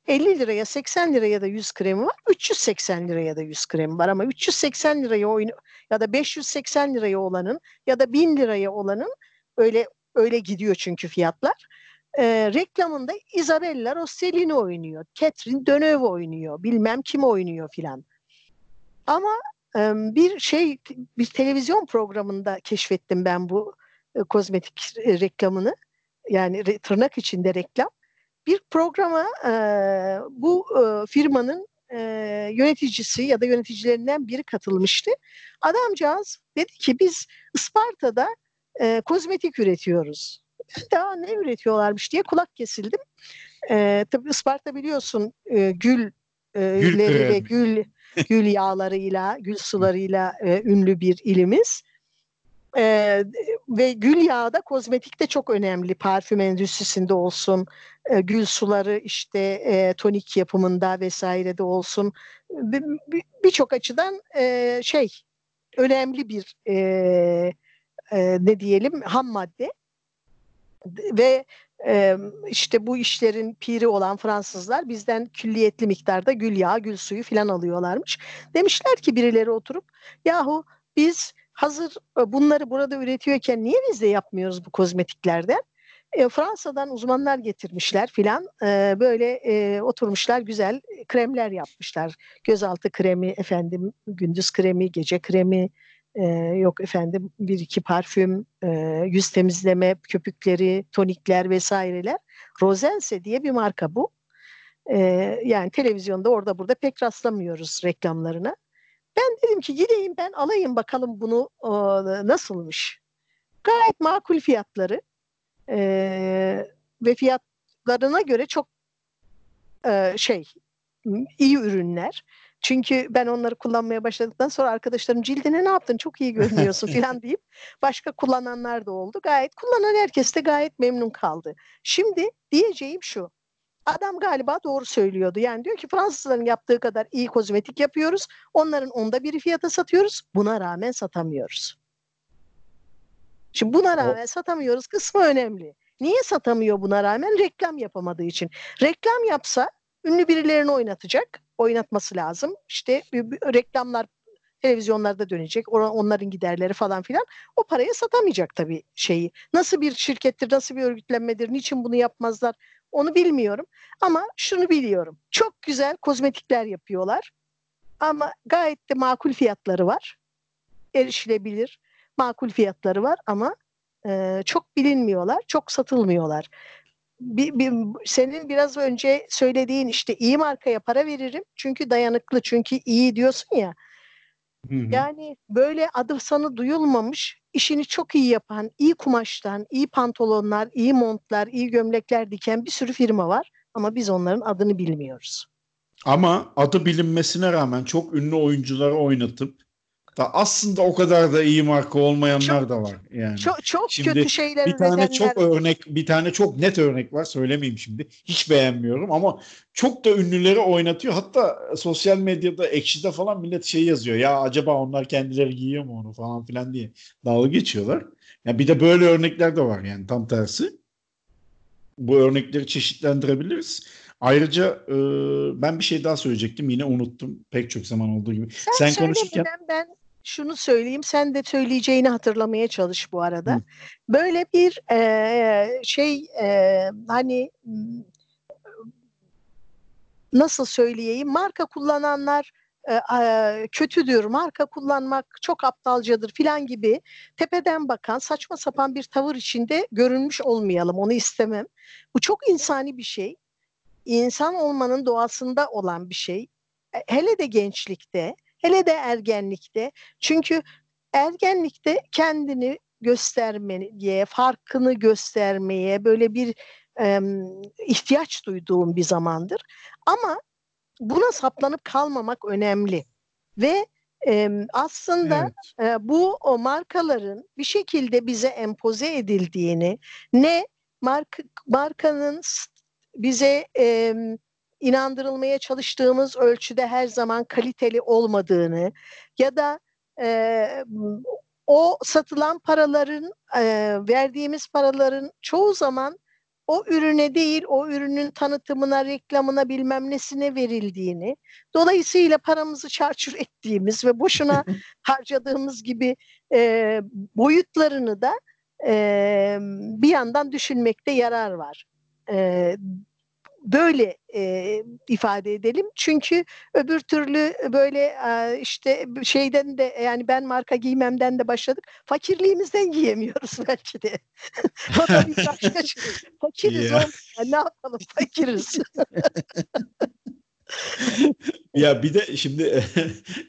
50 liraya 80 liraya da yüz kremi var. 380 liraya da yüz kremi var ama 380 liraya oyun ya da 580 liraya olanın ya da 1000 liraya olanın öyle öyle gidiyor çünkü fiyatlar. Ee, reklamında Isabella Rossellini oynuyor. Catherine Deneuve oynuyor. Bilmem kim oynuyor filan. Ama e, bir şey bir televizyon programında keşfettim ben bu e, kozmetik e, reklamını. Yani re- tırnak içinde reklam. bir programa e, bu e, firmanın e, yöneticisi ya da yöneticilerinden biri katılmıştı. Adamcağız dedi ki biz Isparta'da e, kozmetik üretiyoruz. Daha ne üretiyorlarmış diye kulak kesildim. E, tabii Isparta biliyorsun e, gül e, Gül ve gül gül yağlarıyla, gül sularıyla e, ünlü bir ilimiz. E, ve gül yağı da kozmetikte çok önemli. Parfüm endüstrisinde olsun, e, gül suları işte e, tonik yapımında vesairede olsun. Bir- bir- Birçok açıdan e, şey önemli bir e, e, ne diyelim ham madde ve e, işte bu işlerin piri olan Fransızlar bizden külliyetli miktarda gül yağı, gül suyu filan alıyorlarmış. Demişler ki birileri oturup yahu biz hazır e, bunları burada üretiyorken niye biz de yapmıyoruz bu kozmetiklerden? E, Fransa'dan uzmanlar getirmişler filan E, böyle e, oturmuşlar güzel kremler yapmışlar. Gözaltı kremi, efendim gündüz kremi, gece kremi, e, yok efendim bir iki parfüm, e, yüz temizleme köpükleri, tonikler vesaireler. Rosense diye bir marka bu. E, yani televizyonda orada burada pek rastlamıyoruz reklamlarına. Ben dedim ki gideyim ben alayım bakalım bunu e, nasılmış. Gayet makul fiyatları e, ve fiyatlarına göre çok e, şey iyi ürünler. Çünkü ben onları kullanmaya başladıktan sonra arkadaşlarım cildine ne yaptın çok iyi görünüyorsun falan deyip başka kullananlar da oldu. Gayet kullanan herkes de gayet memnun kaldı. Şimdi diyeceğim şu. Adam galiba doğru söylüyordu. Yani diyor ki Fransızların yaptığı kadar iyi kozmetik yapıyoruz. Onların onda biri fiyata satıyoruz. Buna rağmen satamıyoruz. Şimdi buna rağmen satamıyoruz kısmı önemli. Niye satamıyor buna rağmen? Reklam yapamadığı için. Reklam yapsa ünlü birilerini oynatacak. Oynatması lazım. İşte reklamlar televizyonlarda dönecek. Onların giderleri falan filan. O paraya satamayacak tabii şeyi. Nasıl bir şirkettir, nasıl bir örgütlenmedir, niçin bunu yapmazlar onu bilmiyorum. Ama şunu biliyorum. Çok güzel kozmetikler yapıyorlar. Ama gayet de makul fiyatları var. Erişilebilir makul fiyatları var ama e, çok bilinmiyorlar, çok satılmıyorlar. Bir, bir, senin biraz önce söylediğin işte iyi markaya para veririm çünkü dayanıklı, çünkü iyi diyorsun ya. Hı hı. Yani böyle adı sanı duyulmamış, işini çok iyi yapan, iyi kumaştan, iyi pantolonlar, iyi montlar, iyi gömlekler diken bir sürü firma var. Ama biz onların adını bilmiyoruz. Ama adı bilinmesine rağmen çok ünlü oyuncuları oynatıp da aslında o kadar da iyi marka olmayanlar Çok- da var yani. Çok çok Şimdi kötü şeyler bir tane üretenler çok örnek, bir tane çok net örnek var. Söylemeyeyim şimdi. Hiç beğenmiyorum ama çok da ünlüleri oynatıyor. Hatta sosyal medyada, Ekşi'de falan millet şey yazıyor. Ya acaba onlar kendileri giyiyor mu onu falan filan diye dalga geçiyorlar. Ya bir de böyle örnekler de var yani tam tersi. Bu örnekleri çeşitlendirebiliriz. Ayrıca e, ben bir şey daha söyleyecektim. Yine unuttum. Pek çok zaman olduğu gibi. Sen, Sen konuşurken ben şunu söyleyeyim. Sen de söyleyeceğini hatırlamaya çalış bu arada. Hı. Böyle bir e, şey e, hani nasıl söyleyeyim marka kullananlar e, e, kötüdür, marka kullanmak çok aptalcadır filan gibi tepeden bakan saçma sapan bir tavır içinde görünmüş olmayalım. Onu istemem. Bu çok insani bir şey. İnsan olmanın doğasında olan bir şey. E, Hele de gençlikte, hele de ergenlikte. Çünkü ergenlikte kendini göstermeye, farkını göstermeye böyle bir em, ihtiyaç duyduğum bir zamandır. Ama buna saplanıp kalmamak önemli. Ve em, aslında evet. e, bu o markaların bir şekilde bize empoze edildiğini, ne marka, markanın bize em, inandırılmaya çalıştığımız ölçüde her zaman kaliteli olmadığını ya da e, o satılan paraların e, verdiğimiz paraların çoğu zaman o ürüne değil o ürünün tanıtımına reklamına bilmem nesine verildiğini dolayısıyla paramızı çarçur ettiğimiz ve boşuna harcadığımız gibi e, boyutlarını da e, bir yandan düşünmekte yarar var. E, böyle e, ifade edelim. Çünkü öbür türlü böyle e, işte şeyden de yani ben marka giymemden de başladık. Fakirliğimizden giyemiyoruz belki de. o da bir başka şey. Fakiriz Ya. olmayan ne yapalım fakiriz. ya bir de şimdi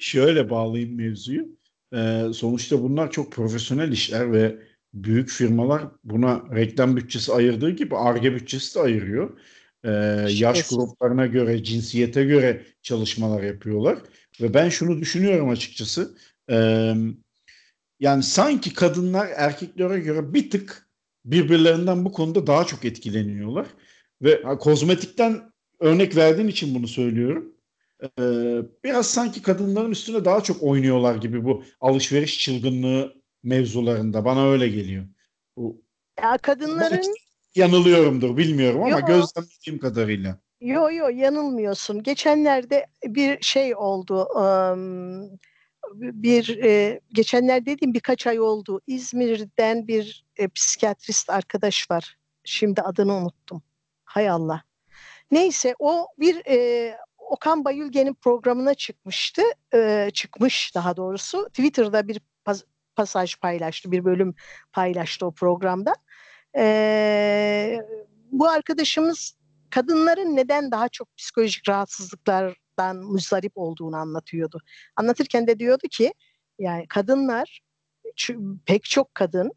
şöyle bağlayayım mevzuyu. Ee, sonuçta bunlar çok profesyonel işler ve büyük firmalar buna reklam bütçesi ayırdığı gibi ARGE bütçesi de ayırıyor. Ee, yaş gruplarına göre, cinsiyete göre çalışmalar yapıyorlar. Ve ben şunu düşünüyorum açıkçası. Ee, yani sanki kadınlar erkeklere göre bir tık birbirlerinden bu konuda daha çok etkileniyorlar. Ve kozmetikten örnek verdiğin için bunu söylüyorum. Ee, biraz sanki kadınların üstüne daha çok oynuyorlar gibi bu alışveriş çılgınlığı mevzularında. Bana öyle geliyor. Bu, ya kadınların yanılıyorumdur bilmiyorum ama yo, gözlemlediğim kadarıyla. Yo yo yanılmıyorsun. Geçenlerde bir şey oldu. Um, bir e, geçenler dediğim birkaç ay oldu. İzmir'den bir e, psikiyatrist arkadaş var. Şimdi adını unuttum. Hay Allah. Neyse o bir e, Okan Bayülgen'in programına çıkmıştı. E, çıkmış daha doğrusu. Twitter'da bir pas, pasaj paylaştı. Bir bölüm paylaştı o programda. E, bu arkadaşımız kadınların neden daha çok psikolojik rahatsızlıklardan muzdarip olduğunu anlatıyordu. Anlatırken de diyordu ki yani kadınlar pek çok kadın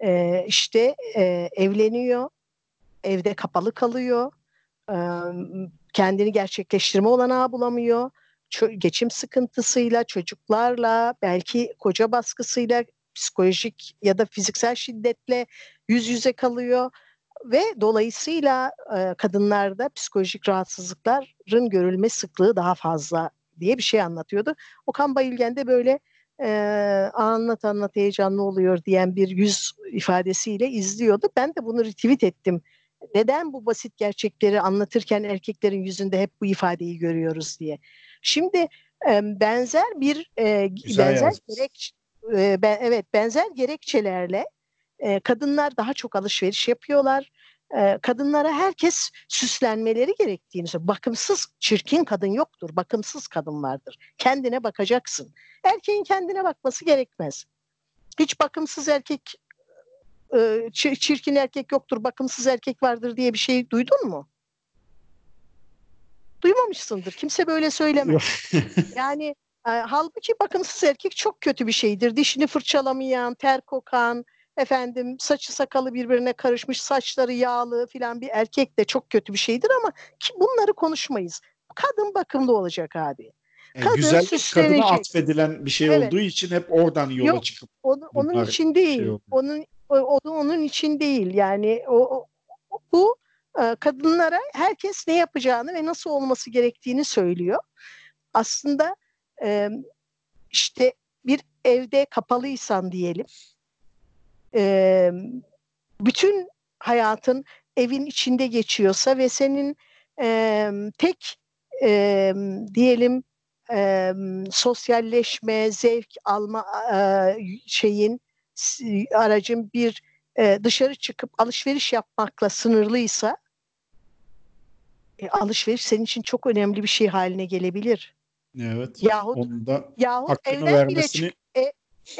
e, işte e, evleniyor, evde kapalı kalıyor, e, kendini gerçekleştirme olanağı bulamıyor, geçim sıkıntısıyla, çocuklarla, belki koca baskısıyla, psikolojik ya da fiziksel şiddetle yüz yüze kalıyor ve dolayısıyla e, kadınlarda psikolojik rahatsızlıkların görülme sıklığı daha fazla diye bir şey anlatıyordu. Okan Bayülgen de böyle e, anlat anlat heyecanlı oluyor diyen bir yüz ifadesiyle izliyordu. Ben de bunu retweet ettim. Neden bu basit gerçekleri anlatırken erkeklerin yüzünde hep bu ifadeyi görüyoruz diye. Şimdi e, benzer bir e, benzer gerek e, ben, evet benzer gerekçelerle e, kadınlar daha çok alışveriş yapıyorlar. E, kadınlara herkes süslenmeleri gerektiğini söylüyor. Bakımsız, çirkin kadın yoktur. Bakımsız kadın vardır. Kendine bakacaksın. Erkeğin kendine bakması gerekmez. Hiç bakımsız erkek e, çirkin erkek yoktur, bakımsız erkek vardır diye bir şey duydun mu? Duymamışsındır. Kimse böyle söylemez. yani e, halbuki bakımsız erkek çok kötü bir şeydir. Dişini fırçalamayan, ter kokan, efendim saçı sakalı birbirine karışmış, saçları yağlı filan bir erkek de çok kötü bir şeydir ama ki bunları konuşmayız. Kadın bakımlı olacak abi. E, kadın güzellik kadına atfedilen bir şey evet. olduğu için hep oradan yola Yok, çıkıp onu, onun için değil. Şey onun o, o onun için değil. Yani o, o bu e, kadınlara herkes ne yapacağını ve nasıl olması gerektiğini söylüyor. Aslında e, işte bir evde kapalıysan diyelim e, bütün hayatın evin içinde geçiyorsa ve senin e, tek e, diyelim e, sosyalleşme, zevk alma e, şeyin aracın bir e, dışarı çıkıp alışveriş yapmakla sınırlıysa e, alışveriş senin için çok önemli bir şey haline gelebilir. Evet. Yahut, Onda yahut evden vermesini... bile e,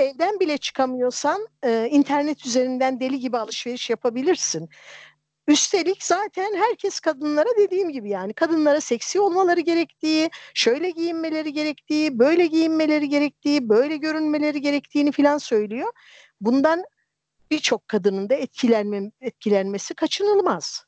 evden bile çıkamıyorsan e, internet üzerinden deli gibi alışveriş yapabilirsin. Üstelik zaten herkes kadınlara dediğim gibi yani kadınlara seksi olmaları gerektiği, şöyle giyinmeleri gerektiği, böyle giyinmeleri gerektiği, böyle görünmeleri gerektiğini filan söylüyor. Bundan birçok kadının da etkilenme, etkilenmesi kaçınılmaz.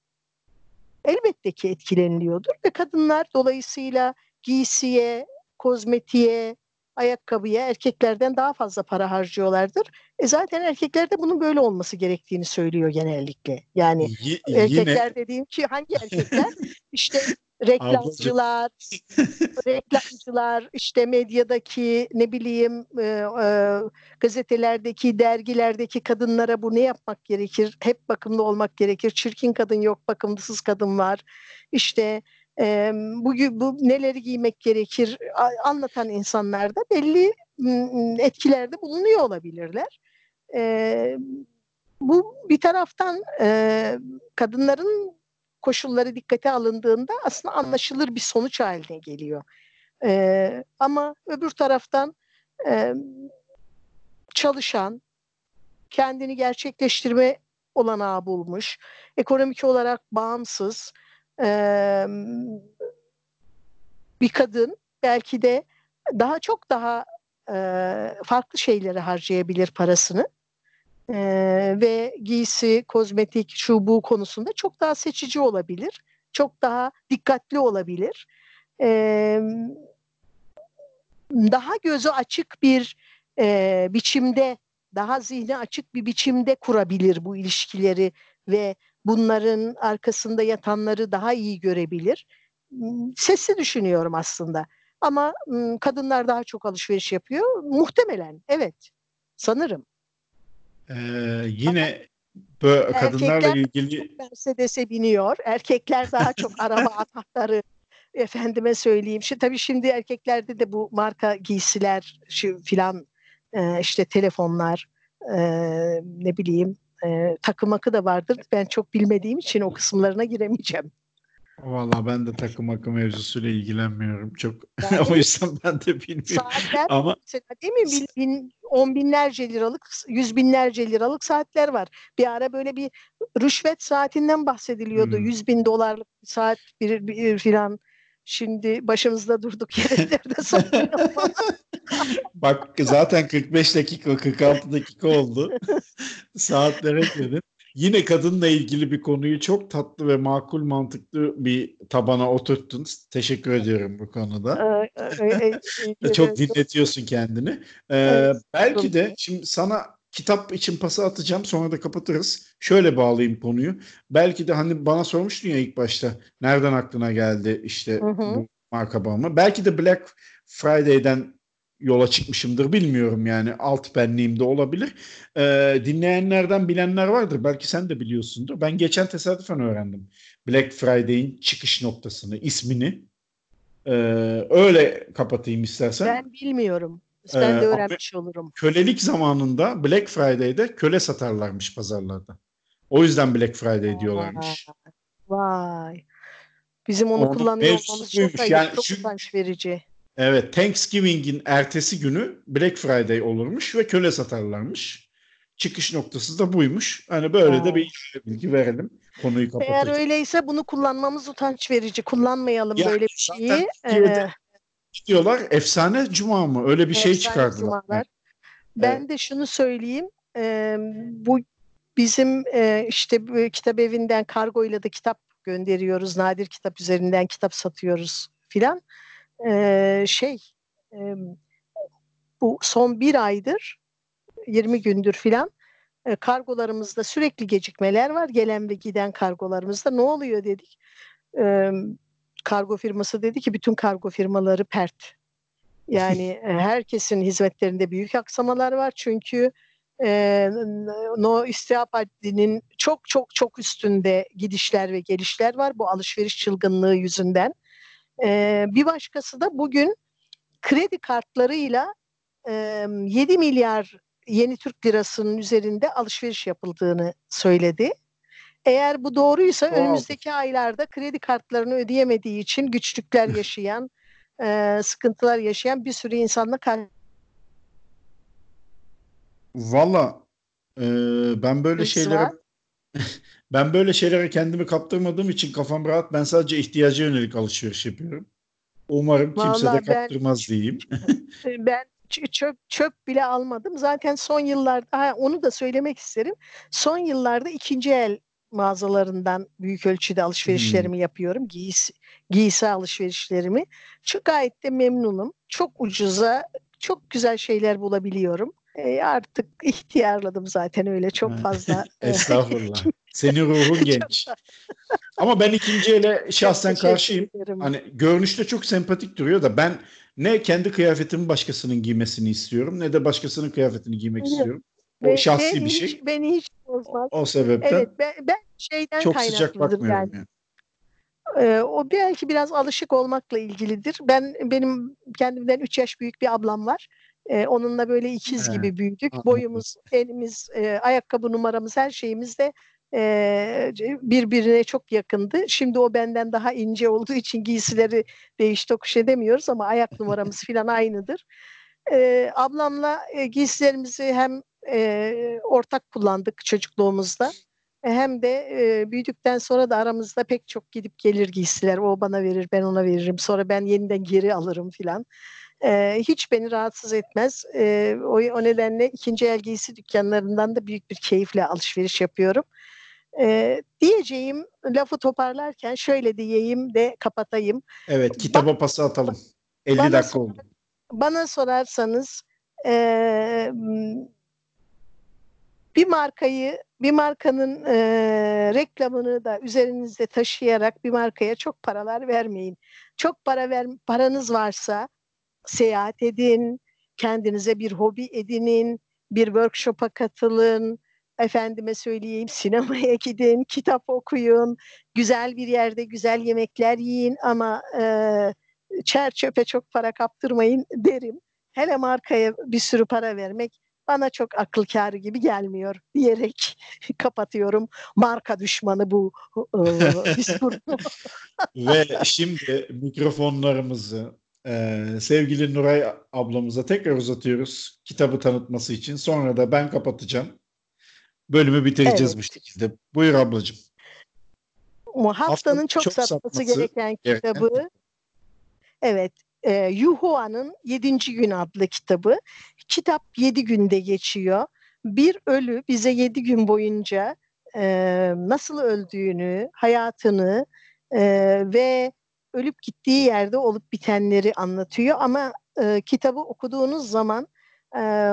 Elbette ki etkileniliyordur ve kadınlar dolayısıyla giysiye, kozmetiğe, ayakkabıya erkeklerden daha fazla para harcıyorlardır. E zaten erkekler de bunun böyle olması gerektiğini söylüyor genellikle. Yani y- erkekler yine... dediğim ki hangi erkekler? işte reklamcılar, reklamcılar, işte medyadaki ne bileyim e, e, gazetelerdeki, dergilerdeki kadınlara bu ne yapmak gerekir? Hep bakımlı olmak gerekir. Çirkin kadın yok, bakımsız kadın var. İşte e, bu, bu neleri giymek gerekir anlatan insanlar da belli etkilerde bulunuyor olabilirler. E, bu bir taraftan e, kadınların koşulları dikkate alındığında aslında anlaşılır bir sonuç haline geliyor. E, ama öbür taraftan e, çalışan, kendini gerçekleştirme olanağı bulmuş. Ekonomik olarak bağımsız e, bir kadın belki de daha çok daha e, farklı şeylere harcayabilir parasını. E, ve giysi, kozmetik, şu bu konusunda çok daha seçici olabilir. Çok daha dikkatli olabilir. E, daha gözü açık bir e, biçimde, daha zihni açık bir biçimde kurabilir bu ilişkileri ve bunların arkasında yatanları daha iyi görebilir. Sesli düşünüyorum aslında. Ama kadınlar daha çok alışveriş yapıyor. Muhtemelen evet. Sanırım. Ee, yine böyle kadınlarla ilgili Mercedes'e biniyor. Erkekler daha çok araba anahtarı efendime söyleyeyim. Şimdi tabii şimdi erkeklerde de bu marka giysiler şu filan e, işte telefonlar e, ne bileyim e, takım akı da vardır. Ben çok bilmediğim için o kısımlarına giremeyeceğim. Valla ben de takım akı mevzusuyla ilgilenmiyorum çok. Yani, o yüzden ben de bilmiyorum. Saatler Ama mesela değil mi? Bin, bin, on binlerce liralık, yüz binlerce liralık saatler var. Bir ara böyle bir rüşvet saatinden bahsediliyordu. Hmm. Yüz bin dolarlık saat bir, bir filan. Şimdi başımızda durduk yerlerde satıyor. Bak zaten 45 dakika 46 dakika oldu. Saatlere ekledin. Yine kadınla ilgili bir konuyu çok tatlı ve makul mantıklı bir tabana oturttun. Teşekkür ediyorum bu konuda. çok dinletiyorsun kendini. Ee, belki de şimdi sana kitap için pası atacağım sonra da kapatırız. Şöyle bağlayayım konuyu. Belki de hani bana sormuştun ya ilk başta nereden aklına geldi işte hı hı. bu marka bağımı. Belki de Black Friday'den yola çıkmışımdır bilmiyorum yani alt benliğimde olabilir. Ee, dinleyenlerden bilenler vardır belki sen de biliyorsundur. Ben geçen tesadüfen öğrendim Black Friday'in çıkış noktasını, ismini. Ee, öyle kapatayım istersen. Ben bilmiyorum. Ben ee, de öğrenmiş olurum. Kölelik zamanında Black Friday'de köle satarlarmış pazarlarda. O yüzden Black Friday diyorlarmış. Vay. Bizim onu, onu kullanıyor olmamız çok, yani çok utanç verici. Evet, Thanksgiving'in ertesi günü Black Friday olurmuş ve köle satarlarmış. Çıkış noktası da buymuş. Hani böyle Aa. de bir bilgi verelim. Konuyu kapatacağız. Eğer öyleyse bunu kullanmamız utanç verici. Kullanmayalım ya, böyle bir şeyi. Ee, diyorlar efsane cuma mı? Öyle bir şey çıkardılar. Cumalar. Ben evet. de şunu söyleyeyim. E, bu bizim e, işte kitap evinden kargoyla da kitap gönderiyoruz. Nadir kitap üzerinden kitap satıyoruz filan e, şey e, bu son bir aydır 20 gündür filan e, kargolarımızda sürekli gecikmeler var. Gelen ve giden kargolarımızda ne oluyor dedik. E, kargo firması dedi ki bütün kargo firmaları pert. Yani herkesin hizmetlerinde büyük aksamalar var. Çünkü e, no istihap haddinin çok çok çok üstünde gidişler ve gelişler var bu alışveriş çılgınlığı yüzünden. E, bir başkası da bugün kredi kartlarıyla e, 7 milyar yeni Türk lirasının üzerinde alışveriş yapıldığını söyledi. Eğer bu doğruysa wow. önümüzdeki aylarda kredi kartlarını ödeyemediği için güçlükler yaşayan, e, sıkıntılar yaşayan bir sürü insanla karşı Valla e, ben böyle şeylere Ben böyle şeylere kendimi kaptırmadığım için kafam rahat. Ben sadece ihtiyaca yönelik alışveriş yapıyorum. Umarım kimse Vallahi de kaptırmaz ben, diyeyim. ben çöp çöp bile almadım. Zaten son yıllarda onu da söylemek isterim. Son yıllarda ikinci el mağazalarından büyük ölçüde alışverişlerimi hmm. yapıyorum. Giysi, giysi alışverişlerimi. Çok gayet de memnunum. Çok ucuza, çok güzel şeyler bulabiliyorum. E, artık ihtiyarladım zaten öyle çok fazla. Estağfurullah. Senin ruhun genç. Ama ben ikinci ele şahsen karşıyım. Hani görünüşte çok sempatik duruyor da ben ne kendi kıyafetimi başkasının giymesini istiyorum ne de başkasının kıyafetini giymek istiyorum. O şahsi beni bir şey. Hiç, beni hiç bozmaz. O sebepten. Evet ben, ben şeyden çok sıcak bakmıyorum ben. yani. Ee, o belki biraz alışık olmakla ilgilidir. Ben benim kendimden 3 yaş büyük bir ablam var. Ee, onunla böyle ikiz He. gibi büyüdük. Boyumuz, elimiz, e, ayakkabı numaramız, her şeyimiz de e, birbirine çok yakındı. Şimdi o benden daha ince olduğu için giysileri değiş tokuş edemiyoruz ama ayak numaramız filan aynıdır. E, ablamla e, giysilerimizi hem e, ortak kullandık çocukluğumuzda hem de e, büyüdükten sonra da aramızda pek çok gidip gelir giysiler. O bana verir, ben ona veririm. Sonra ben yeniden geri alırım filan. E, hiç beni rahatsız etmez. E, o, o nedenle ikinci el giysi dükkanlarından da büyük bir keyifle alışveriş yapıyorum. E, diyeceğim lafı toparlarken şöyle diyeyim de kapatayım. Evet kitaba ba- pası atalım. 50 dakika sor- oldu. Bana sorarsanız e, bir markayı bir markanın e, reklamını da üzerinizde taşıyarak bir markaya çok paralar vermeyin. Çok para ver paranız varsa seyahat edin, kendinize bir hobi edinin, bir workshop'a katılın, efendime söyleyeyim sinemaya gidin, kitap okuyun, güzel bir yerde güzel yemekler yiyin ama e, çer çöpe çok para kaptırmayın derim. Hele markaya bir sürü para vermek bana çok akıl kârı gibi gelmiyor diyerek kapatıyorum. Marka düşmanı bu Ve şimdi mikrofonlarımızı e, sevgili Nuray ablamıza tekrar uzatıyoruz kitabı tanıtması için. Sonra da ben kapatacağım. Bölümü bitireceğiz evet. bu şekilde. Buyur ablacığım. Haftanın, Haftanın çok, çok satması, satması gereken kitabı gereken. evet e, Yuhua'nın 7. Gün adlı kitabı. Kitap 7 günde geçiyor. Bir ölü bize 7 gün boyunca e, nasıl öldüğünü, hayatını e, ve ölüp gittiği yerde olup bitenleri anlatıyor. Ama e, kitabı okuduğunuz zaman e,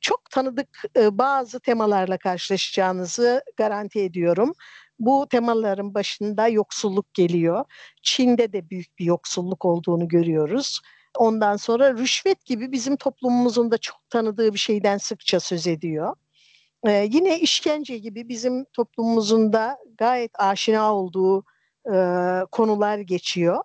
çok tanıdık e, bazı temalarla karşılaşacağınızı garanti ediyorum. Bu temaların başında yoksulluk geliyor. Çin'de de büyük bir yoksulluk olduğunu görüyoruz. Ondan sonra rüşvet gibi bizim toplumumuzun da çok tanıdığı bir şeyden sıkça söz ediyor. Ee, yine işkence gibi bizim toplumumuzun da gayet aşina olduğu e, konular geçiyor.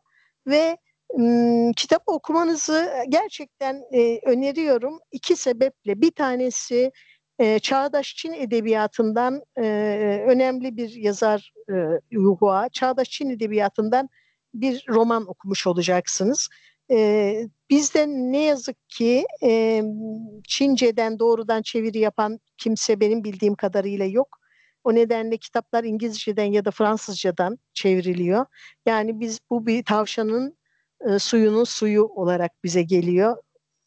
Ve m, kitap okumanızı gerçekten e, öneriyorum iki sebeple. Bir tanesi e, çağdaş Çin edebiyatından e, önemli bir yazar e, Yuhua, çağdaş Çin edebiyatından bir roman okumuş olacaksınız. E, bizde ne yazık ki e, Çince'den doğrudan çeviri yapan kimse benim bildiğim kadarıyla yok. O nedenle kitaplar İngilizce'den ya da Fransızcadan çevriliyor. Yani biz bu bir tavşanın e, suyunun suyu olarak bize geliyor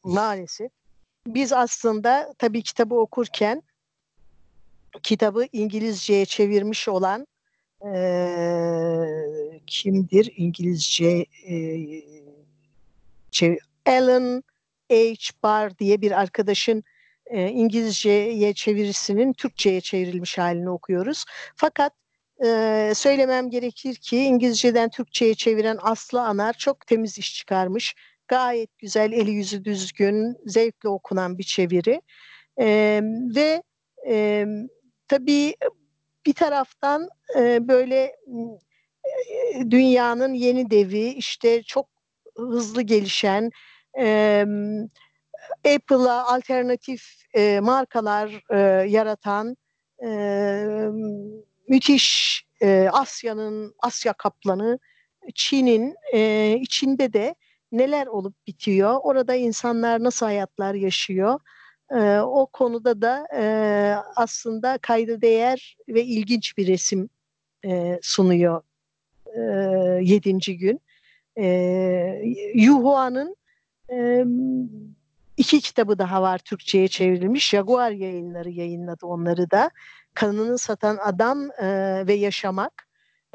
maalesef biz aslında tabii kitabı okurken kitabı İngilizceye çevirmiş olan e, kimdir İngilizce e, Alan H. Barr diye bir arkadaşın e, İngilizceye çevirisinin Türkçe'ye çevrilmiş halini okuyoruz. Fakat e, söylemem gerekir ki İngilizceden Türkçe'ye çeviren Aslı Anar çok temiz iş çıkarmış gayet güzel, eli yüzü düzgün, zevkle okunan bir çeviri. E, ve e, tabii bir taraftan e, böyle e, dünyanın yeni devi, işte çok hızlı gelişen, e, Apple'a alternatif e, markalar e, yaratan, e, müthiş e, Asya'nın, Asya kaplanı, Çin'in e, içinde de neler olup bitiyor, orada insanlar nasıl hayatlar yaşıyor, e, o konuda da e, aslında kayda değer ve ilginç bir resim e, sunuyor e, yedinci gün. E, Yuhua'nın e, iki kitabı daha var Türkçe'ye çevrilmiş. Jaguar yayınları yayınladı onları da. Kanını Satan Adam e, ve Yaşamak.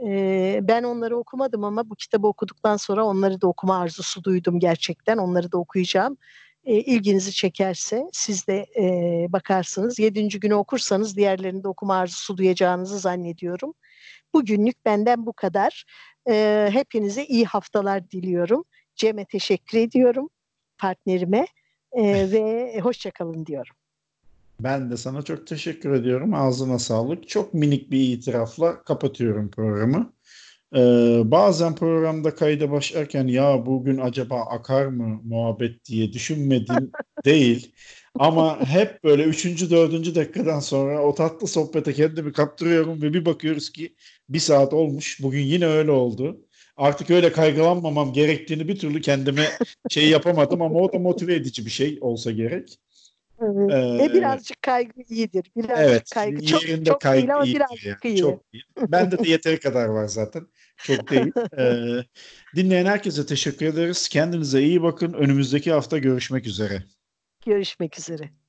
E, ben onları okumadım ama bu kitabı okuduktan sonra onları da okuma arzusu duydum gerçekten. Onları da okuyacağım. E, ilginizi çekerse siz de e, bakarsınız. Yedinci günü okursanız diğerlerini de okuma arzusu duyacağınızı zannediyorum. Bugünlük benden bu kadar. E, hepinize iyi haftalar diliyorum. Cem'e teşekkür ediyorum partnerime e, ve hoşçakalın diyorum. Ben de sana çok teşekkür ediyorum. Ağzına sağlık. Çok minik bir itirafla kapatıyorum programı. Ee, bazen programda kayda başlarken ya bugün acaba akar mı muhabbet diye düşünmedim değil. Ama hep böyle 3. 4. dakikadan sonra o tatlı sohbete kendimi kaptırıyorum ve bir bakıyoruz ki bir saat olmuş. Bugün yine öyle oldu. Artık öyle kaygılanmamam gerektiğini bir türlü kendime şey yapamadım ama o da motive edici bir şey olsa gerek. Evet. E birazcık kaygı iyidir. Birazcık evet, kaygı çok yerinde çok kaygı değil ama birazcık yani. iyi. Çok iyi. Bende de yeteri kadar var zaten. Çok değil. Ee, dinleyen herkese teşekkür ederiz. Kendinize iyi bakın. Önümüzdeki hafta görüşmek üzere. Görüşmek üzere.